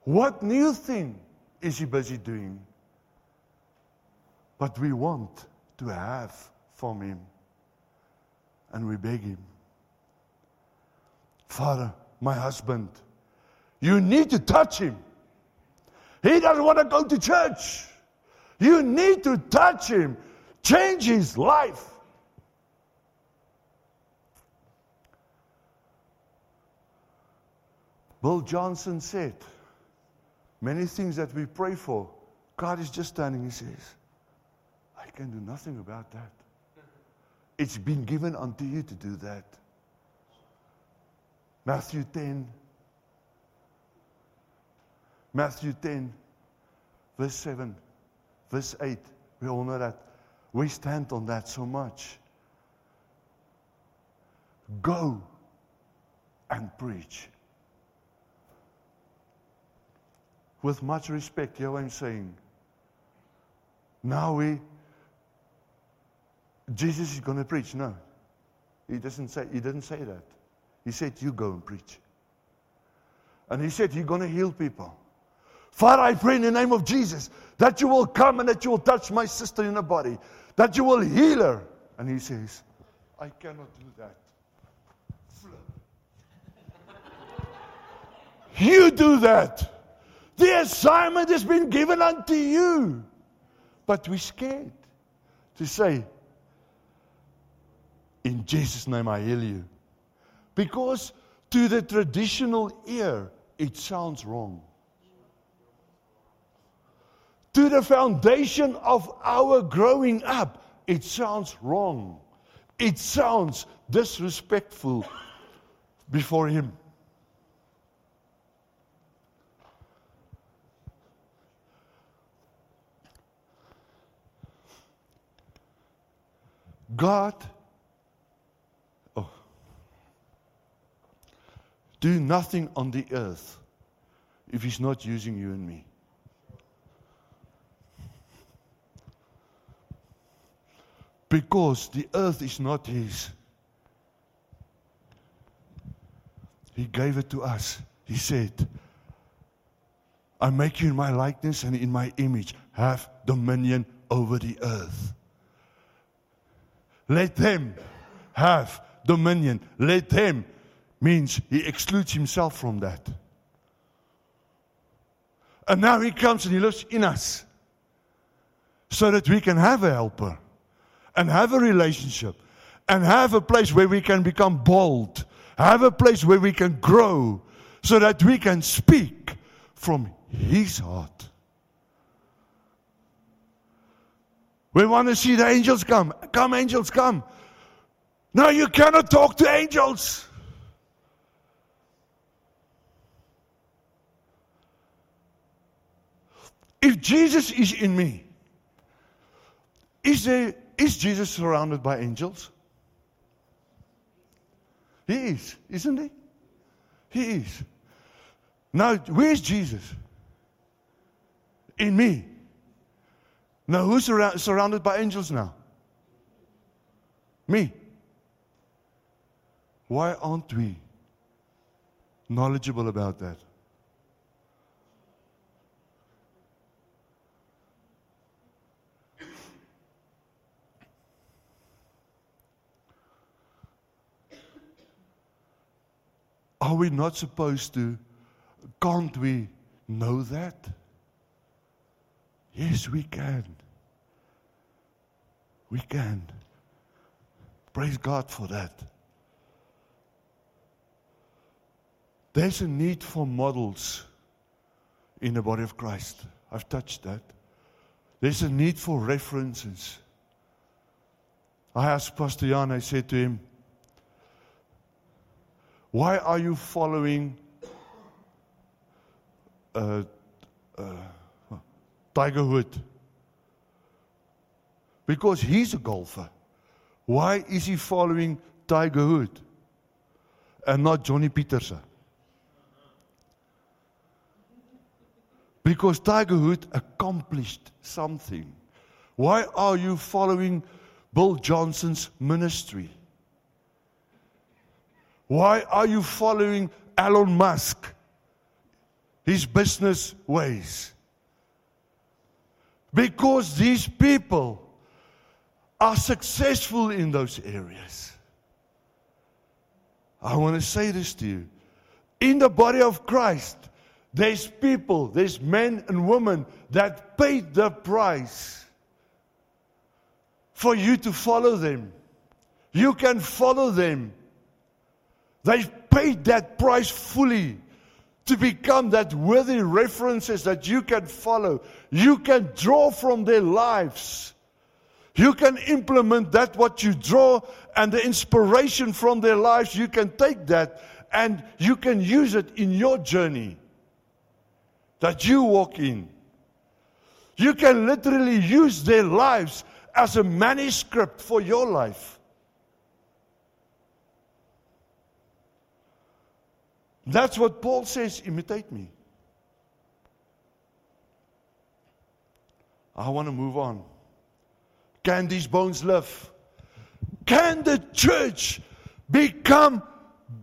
What new thing is he busy doing? But we want to have from him. And we beg him, Father, my husband, you need to touch him. He doesn't want to go to church. You need to touch him, change his life. Bill Johnson said, Many things that we pray for, God is just standing, He says, I can do nothing about that. It's been given unto you to do that. Matthew 10. Matthew 10, verse 7, verse 8. We all know that. We stand on that so much. Go and preach. With much respect, you know what I'm saying? Now we Jesus is going to preach. No. He doesn't say he didn't say that. He said, You go and preach. And he said, You're going to heal people. Father, I pray in the name of Jesus that you will come and that you will touch my sister in the body, that you will heal her. And he says, I cannot do that. you do that. The assignment has been given unto you. But we're scared to say, In Jesus' name I heal you. Because to the traditional ear, it sounds wrong. To the foundation of our growing up, it sounds wrong. It sounds disrespectful before Him. God, oh, do nothing on the earth if He's not using you and me. Because the earth is not His. He gave it to us. He said, I make you in my likeness and in my image. Have dominion over the earth. Let them have dominion. Let them means he excludes himself from that. And now he comes and he lives in us so that we can have a helper and have a relationship and have a place where we can become bold, have a place where we can grow so that we can speak from his heart. We want to see the angels come. Come, angels, come. No, you cannot talk to angels. If Jesus is in me, is, there, is Jesus surrounded by angels? He is, isn't he? He is. Now, where's Jesus? In me. Now, who's surrounded by angels now? Me. Why aren't we knowledgeable about that? Are we not supposed to? Can't we know that? Yes, we can. We can. Praise God for that. There's a need for models in the body of Christ. I've touched that. There's a need for references. I asked Pastor Jan, I said to him, Why are you following uh, uh, Tiger Woods. Because he's a golfer. Why is he following Tiger Woods and not Johnny Peterson? Because Tiger Woods accomplished something. Why are you following Bill Johnson's ministry? Why are you following Elon Musk, his business ways? Because these people are successful in those areas. I want to say this to you. In the body of Christ, there's people, there's men and women that paid the price for you to follow them. You can follow them. They've paid that price fully to become that worthy references that you can follow. You can draw from their lives. You can implement that what you draw and the inspiration from their lives. You can take that and you can use it in your journey that you walk in. You can literally use their lives as a manuscript for your life. That's what Paul says imitate me. I want to move on. Can these bones live? Can the church become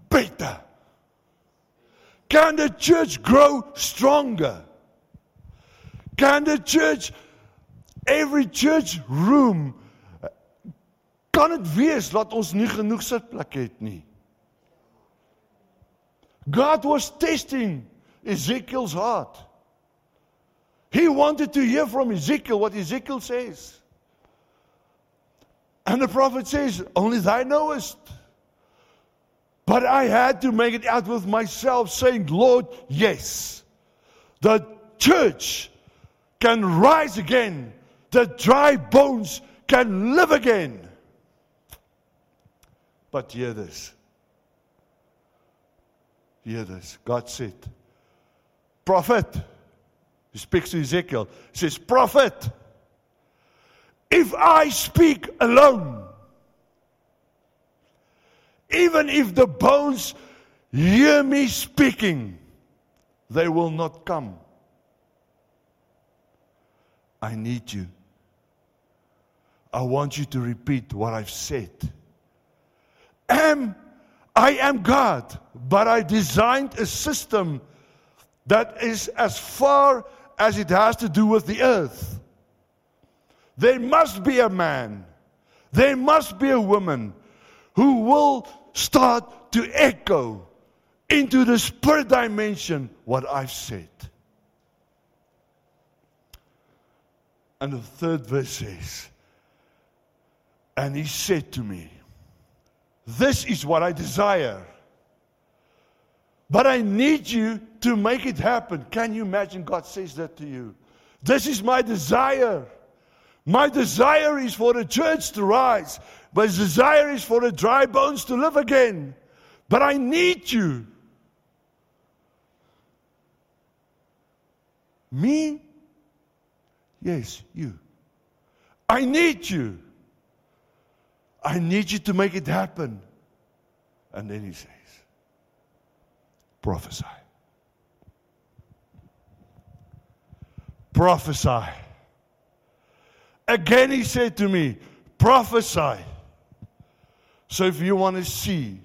better? Can the church grow stronger? Can the church every church room kan dit wees dat ons nie genoeg sitplek het nie. God was testing Ezekiel's heart. He wanted to hear from Ezekiel what Ezekiel says. And the prophet says, Only thou knowest. But I had to make it out with myself, saying, Lord, yes, the church can rise again the dry bones can live again. But hear this. Hear this. God said, Prophet, he speaks to Ezekiel, he says, Prophet, if I speak alone, even if the bones hear me speaking, they will not come. I need you. I want you to repeat what I've said. Am I am God, but I designed a system that is as far as it has to do with the earth. There must be a man, there must be a woman who will start to echo into the spirit dimension what I've said. And the third verse says, and he said to me, This is what I desire. But I need you to make it happen. Can you imagine God says that to you? This is my desire. My desire is for the church to rise. My desire is for the dry bones to live again. But I need you. Me? Yes, you. I need you. I need you to make it happen. And then he says, prophesy. Prophesy. Again, he said to me, prophesy. So if you want to see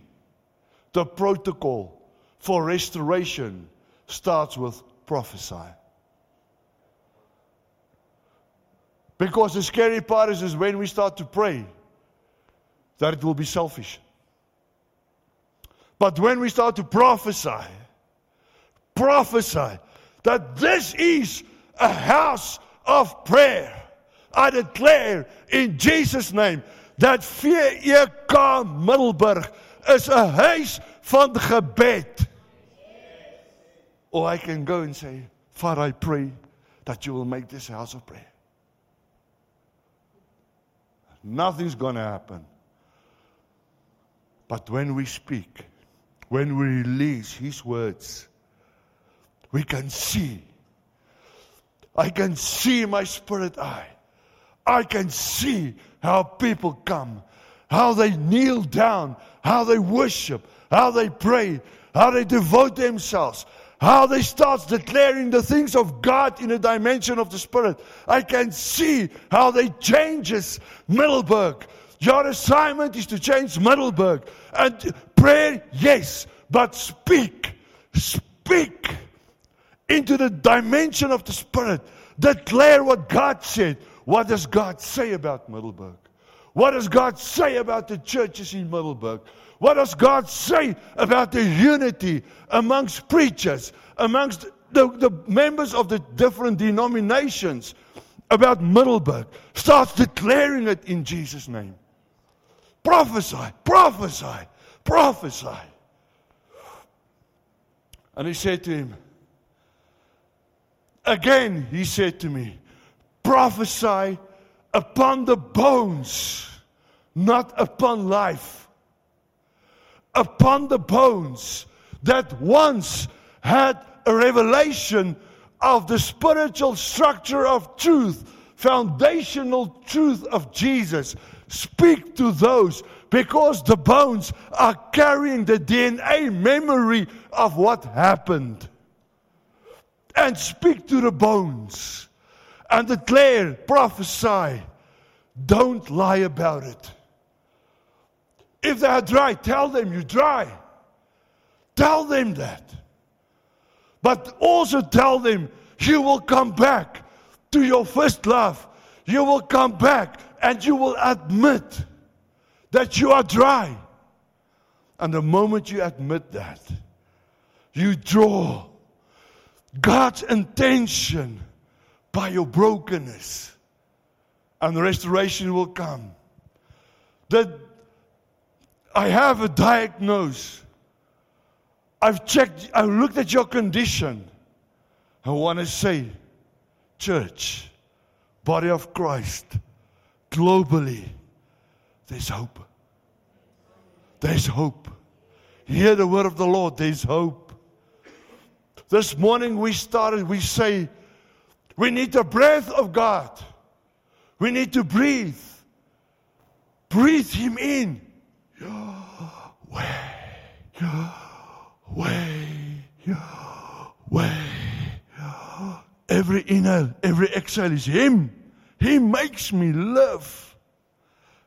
the protocol for restoration starts with prophesy. Because the scary part is, is when we start to pray that it will be selfish. But when we start to prophesy, prophesy that this is a house of prayer, I declare in Jesus' name that VEK Middelburg is a huis van gebed. Or I can go and say, Father, I pray that you will make this house of prayer. Nothing's going to happen but when we speak, when we release His words, we can see. I can see my spirit eye. I can see how people come, how they kneel down, how they worship, how they pray, how they devote themselves, how they start declaring the things of God in a dimension of the Spirit. I can see how they changes Middelburg. Your assignment is to change Middelburg. And prayer, yes, but speak, speak into the dimension of the Spirit. Declare what God said. What does God say about Middelburg? What does God say about the churches in Middelburg? What does God say about the unity amongst preachers, amongst the, the members of the different denominations about Middelburg? Start declaring it in Jesus' name. Prophesy, prophesy, prophesy. And he said to him, Again, he said to me, prophesy upon the bones, not upon life upon the bones that once had a revelation of the spiritual structure of truth, foundational truth of Jesus. Speak to those because the bones are carrying the DNA memory of what happened. And speak to the bones and declare, prophesy. Don't lie about it. If they are dry, tell them you're dry. Tell them that. But also tell them you will come back to your first love. You will come back and you will admit that you are dry. And the moment you admit that, you draw God's intention by your brokenness, and the restoration will come. That I have a diagnosis. I've checked, I've looked at your condition. I want to say, church, body of Christ, globally, there's hope. There's hope. Hear the word of the Lord, there's hope. This morning we started, we say, we need the breath of God. We need to breathe. Breathe Him in way, way, way. Every inhale, every exhale is Him. He makes me live.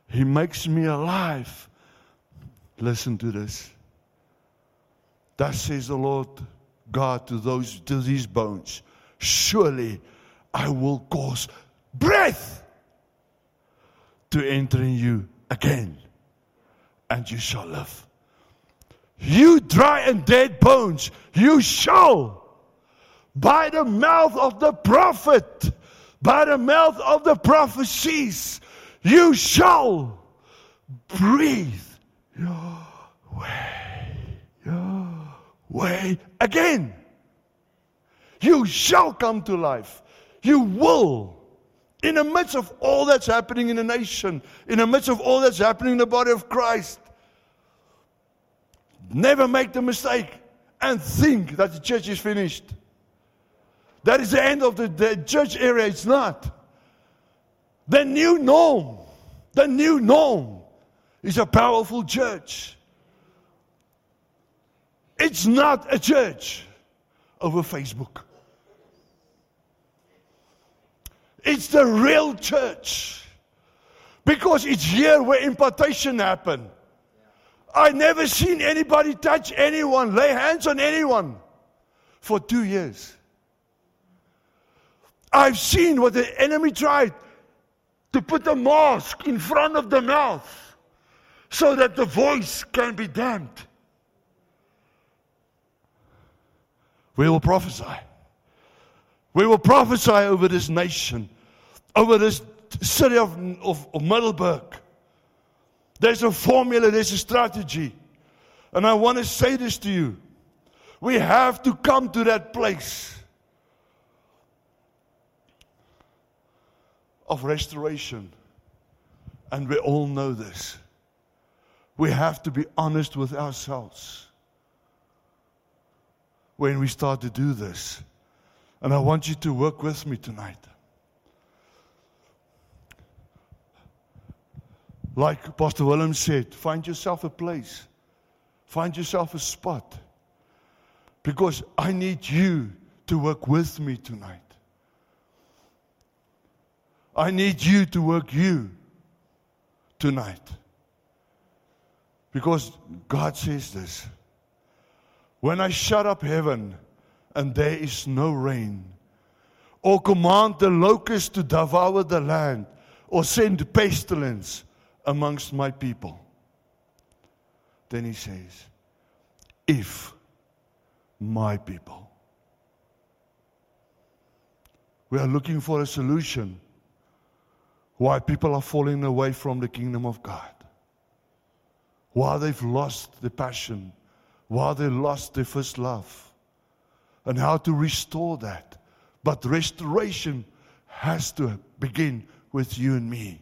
He makes me alive. Listen to this. Thus says the Lord God to those to these bones. Surely I will cause breath to enter in you again and you shall live. You dry and dead bones, you shall, by the mouth of the prophet, by the mouth of the prophecies, you shall breathe your way, your way again. You shall come to life. You will in the midst of all that's happening in the nation, in the midst of all that's happening in the body of Christ, never make the mistake and think that the church is finished. That is the end of the, the church area. It's not. The new norm, the new norm is a powerful church. It's not a church over Facebook. It's the real church. Because it's here where impartation happened. I never seen anybody touch anyone, lay hands on anyone for two years. I've seen what the enemy tried to put a mask in front of the mouth so that the voice can be damped. We will prophesy. We will prophesy over this nation, over this city of, of, of Middelburg. There's a formula, there's a strategy. And I want to say this to you. We have to come to that place of restoration. And we all know this. We have to be honest with ourselves. when we start to do this. And I want you to work with me tonight. Like Pastor Willem said, find yourself a place, find yourself a spot. Because I need you to work with me tonight. I need you to work you tonight. Because God says this When I shut up heaven and there is no rain, or command the locust to devour the land, or send pestilence amongst my people, then he says, If my people. We are looking for a solution why people are falling away from the kingdom of God. Why they've lost the passion, why they lost their first love, and how to restore that. But restoration has to begin with you and me.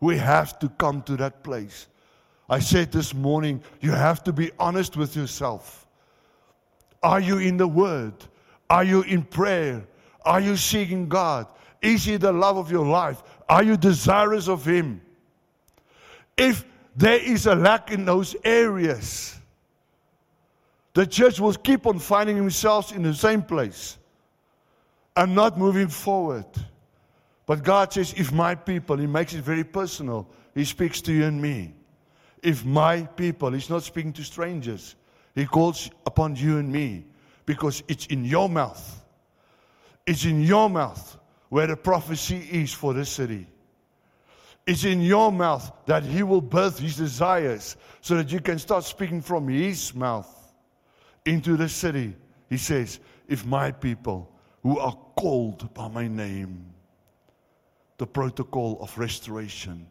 We have to come to that place. I said this morning, you have to be honest with yourself. Are you in the Word? Are you in prayer? Are you seeking God? Is He the love of your life? Are you desirous of Him? If there is a lack in those areas, the church will keep on finding themselves in the same place and not moving forward. But God says, if my people, He makes it very personal. He speaks to you and me. If my people, He's not speaking to strangers. He calls upon you and me because it's in your mouth. It's in your mouth where the prophecy is for this city. It's in your mouth that He will birth His desires so that you can start speaking from His mouth into the city. He says, If my people who are called by my name, the protocol of restoration,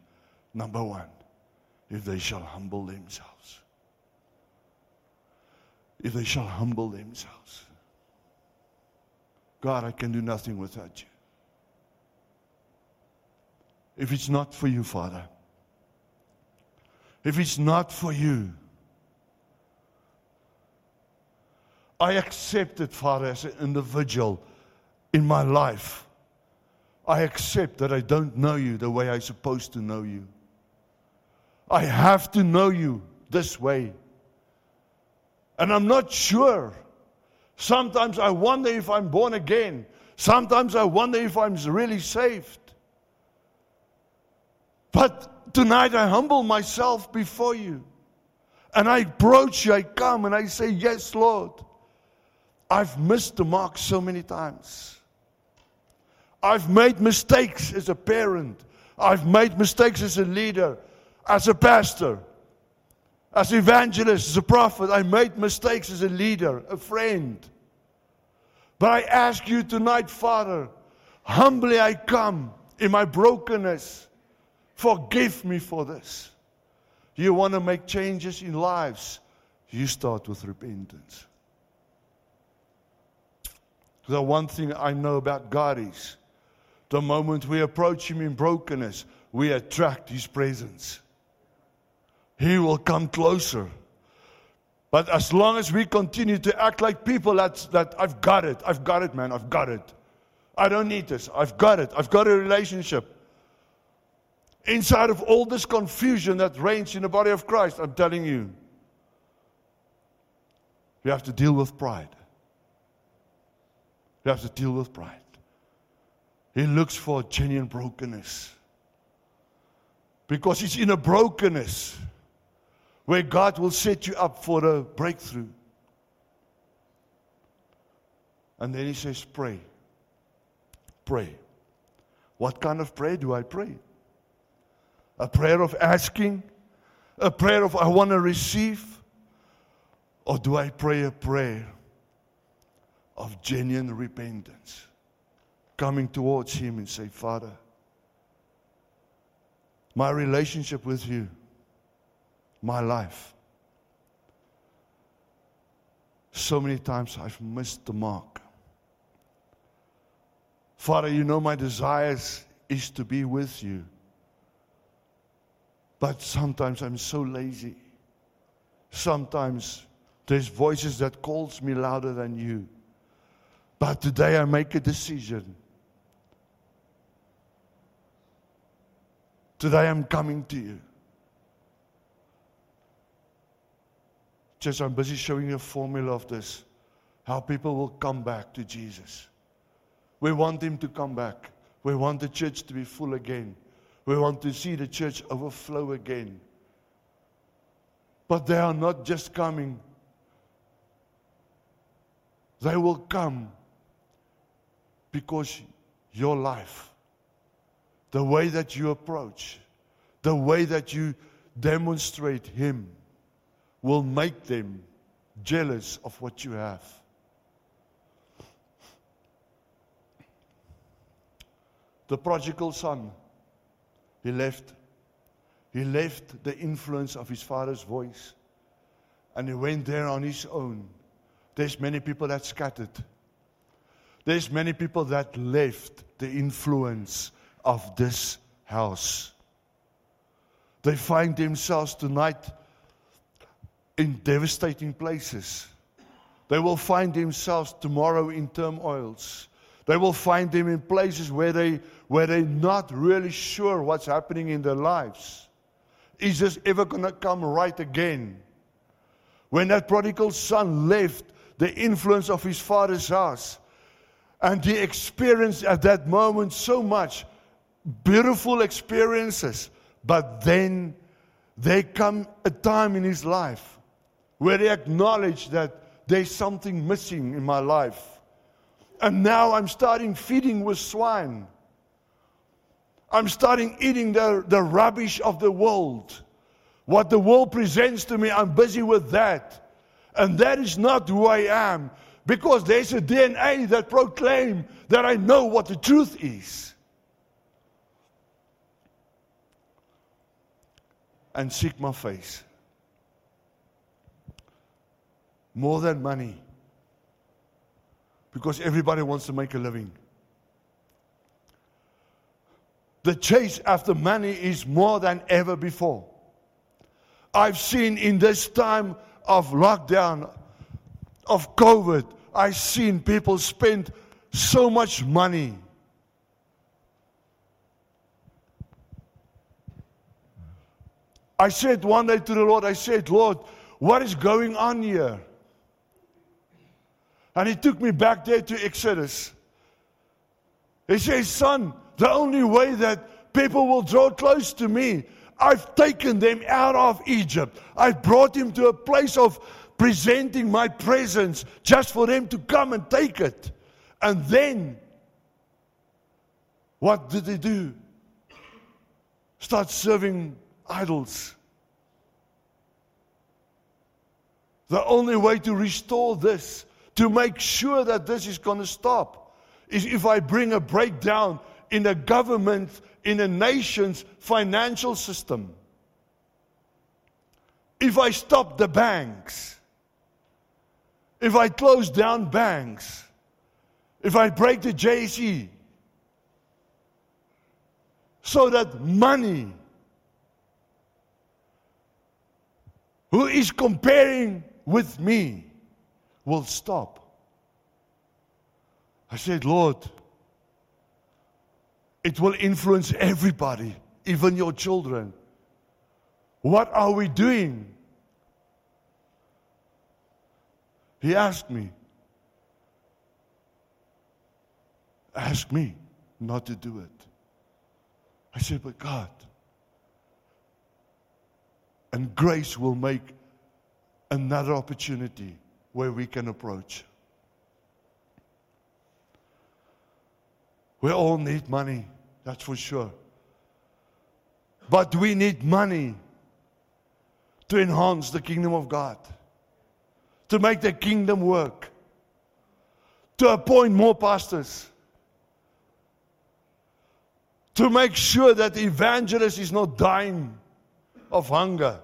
number one, if they shall humble themselves. If they shall humble themselves. God, I can do nothing without you if it's not for you, Father. If it's not for you, I accept it, Father, as an individual in my life. I accept that I don't know you the way I'm supposed to know you. I have to know you this way. And I'm not sure. Sometimes I wonder if I'm born again. Sometimes I wonder if I'm really saved. But tonight I humble myself before you. And I approach you, I come and I say, Yes, Lord. I've missed the mark so many times. I've made mistakes as a parent. I've made mistakes as a leader, as a pastor, as evangelist, as a prophet. I made mistakes as a leader, a friend. But I ask you tonight, Father, humbly I come in my brokenness. Forgive me for this. You want to make changes in lives? You start with repentance. The one thing I know about God is the moment we approach Him in brokenness, we attract His presence. He will come closer. But as long as we continue to act like people that's, that I've got it, I've got it, man, I've got it. I don't need this. I've got it. I've got a relationship inside of all this confusion that reigns in the body of Christ, I'm telling you, you have to deal with pride. You have to deal with pride. He looks for genuine brokenness. Because it's in a brokenness where God will set you up for a breakthrough. And then he says, Pray. Pray. What kind of prayer do I pray? A prayer of asking? A prayer of I want to receive? Or do I pray a prayer of genuine repentance? Coming towards Him and say, Father, my relationship with you, my life. So many times I've missed the mark. Father, you know my desires is to be with you. But sometimes I'm so lazy. Sometimes There's voices that calls me louder than you. But today I make a decision. Today I'm coming to you. Just I'm busy showing you a formula of this. How people will come back to Jesus. We want him to come back. We want the church to be full again. We want to see the church overflow again. But they are not just coming, they will come because your life, the way that you approach, the way that you demonstrate Him, will make them jealous of what you have. The prodigal son, he left. He left the influence of his father's voice and he went there on his own. There's many people that scattered. There's many people that left the influence of this house. They find themselves tonight in devastating places. They will find themselves tomorrow in turmoils. They will find them in places where, they, where they're not really sure what's happening in their lives. Is this ever going to come right again? When that prodigal son left the influence of his father's house, and he experienced at that moment so much beautiful experiences, but then there come a time in his life where he acknowledged that there's something missing in my life. And now I'm starting feeding with swine. I'm starting eating the, the rubbish of the world. What the world presents to me, I'm busy with that. And that is not who I am. Because there's a DNA that proclaim that I know what the truth is. And seek my face. More than money because everybody wants to make a living. The chase after money is more than ever before. I've seen in this time of lockdown, of COVID, I've seen people spend so much money. I said one day to the Lord, I said, Lord, what is going on here? And he took me back there to Exodus. He says, Son, the only way that people will draw close to me, I've taken them out of Egypt. I've brought them to a place of presenting my presence just for them to come and take it. And then, what did they do? Start serving idols. The only way to restore this to make sure that this is going to stop is if I bring a breakdown in a government, in a nation's financial system. If I stop the banks, if I close down banks, if I break the JSE, so that money, who is comparing with me, will stop. I said, Lord, it will influence everybody, even your children. What are we doing? He asked me. Ask me not to do it. I said, but God. And grace will make another opportunity where we can approach. We all need money, that's for sure. But we need money to enhance the kingdom of God, to make the kingdom work, to appoint more pastors, to make sure that the evangelist is not dying of hunger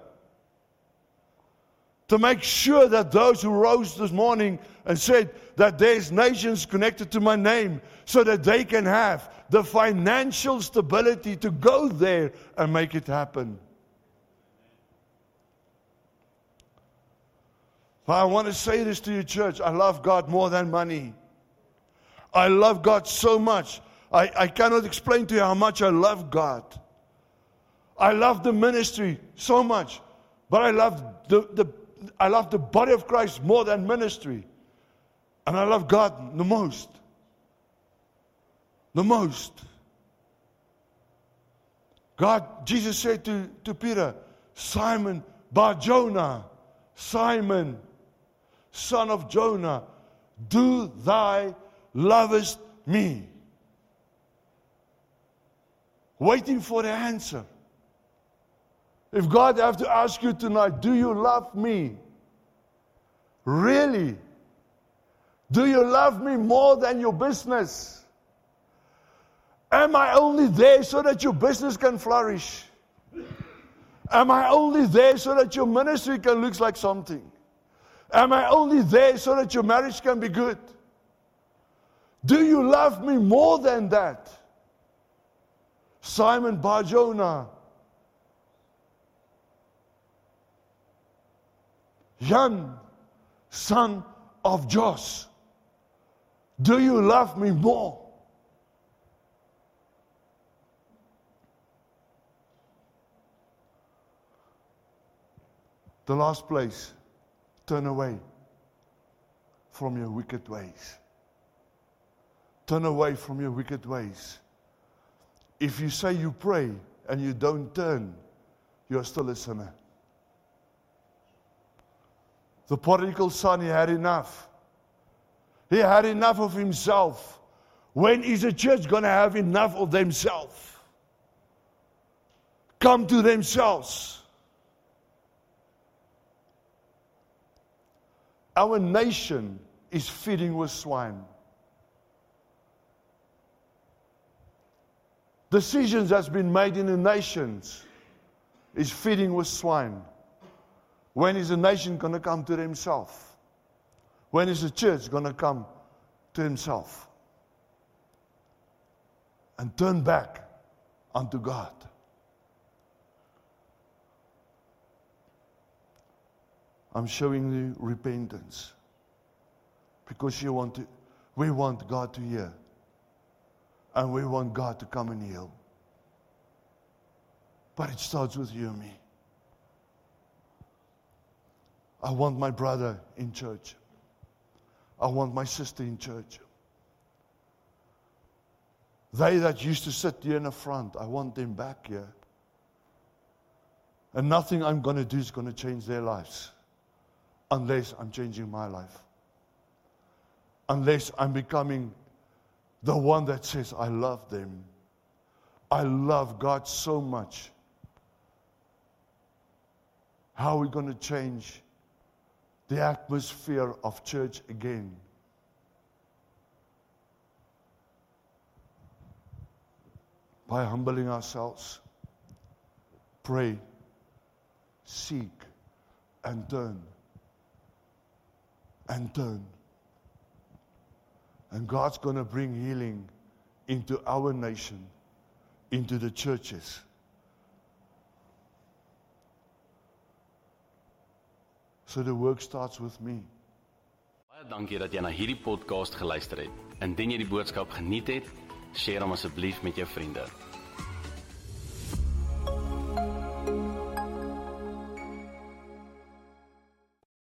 to make sure that those who rose this morning and said that there's nations connected to my name so that they can have the financial stability to go there and make it happen. But I want to say this to you, church. I love God more than money. I love God so much. I, I cannot explain to you how much I love God. I love the ministry so much. But I love the, the, I love the body of Christ more than ministry. And I love God the most. The most. God, Jesus said to, to Peter, Simon Bar Jonah, Simon, son of Jonah, do thy lovest me? Waiting for the answer. If God have to ask you tonight, do you love me? Really? Do you love me more than your business? Am I only there so that your business can flourish? Am I only there so that your ministry can look like something? Am I only there so that your marriage can be good? Do you love me more than that? Simon Barjona. Jan, son of Jos. Do you love me more? The last place, turn away from your wicked ways. Turn away from your wicked ways. If you say you pray and you don't turn, you're still a sinner. The prodigal son, he had enough. He had enough of himself. When is the church going to have enough of themselves? Come to themselves. Our nation is feeding with swine. Decisions that's been made in the nations is feeding with swine. When is the nation going to come to himself? When is the church going to come to himself? And turn back unto God. I'm showing you repentance. Because you want to, we want God to hear. And we want God to come and heal. But it starts with you and me. I want my brother in church. I want my sister in church. They that used to sit here in the front, I want them back here. And nothing I'm going to do is going to change their lives unless I'm changing my life. Unless I'm becoming the one that says, I love them. I love God so much. How are we going to change the atmosphere of church again? By humbling ourselves, pray, seek, and turn. And turn. And God's going to bring healing into our nation, into the churches. So the work starts with me. Baie dankie dat jy na hierdie podcast geluister het. Indien jy die boodskap geniet het, deel hom asseblief met jou vriende.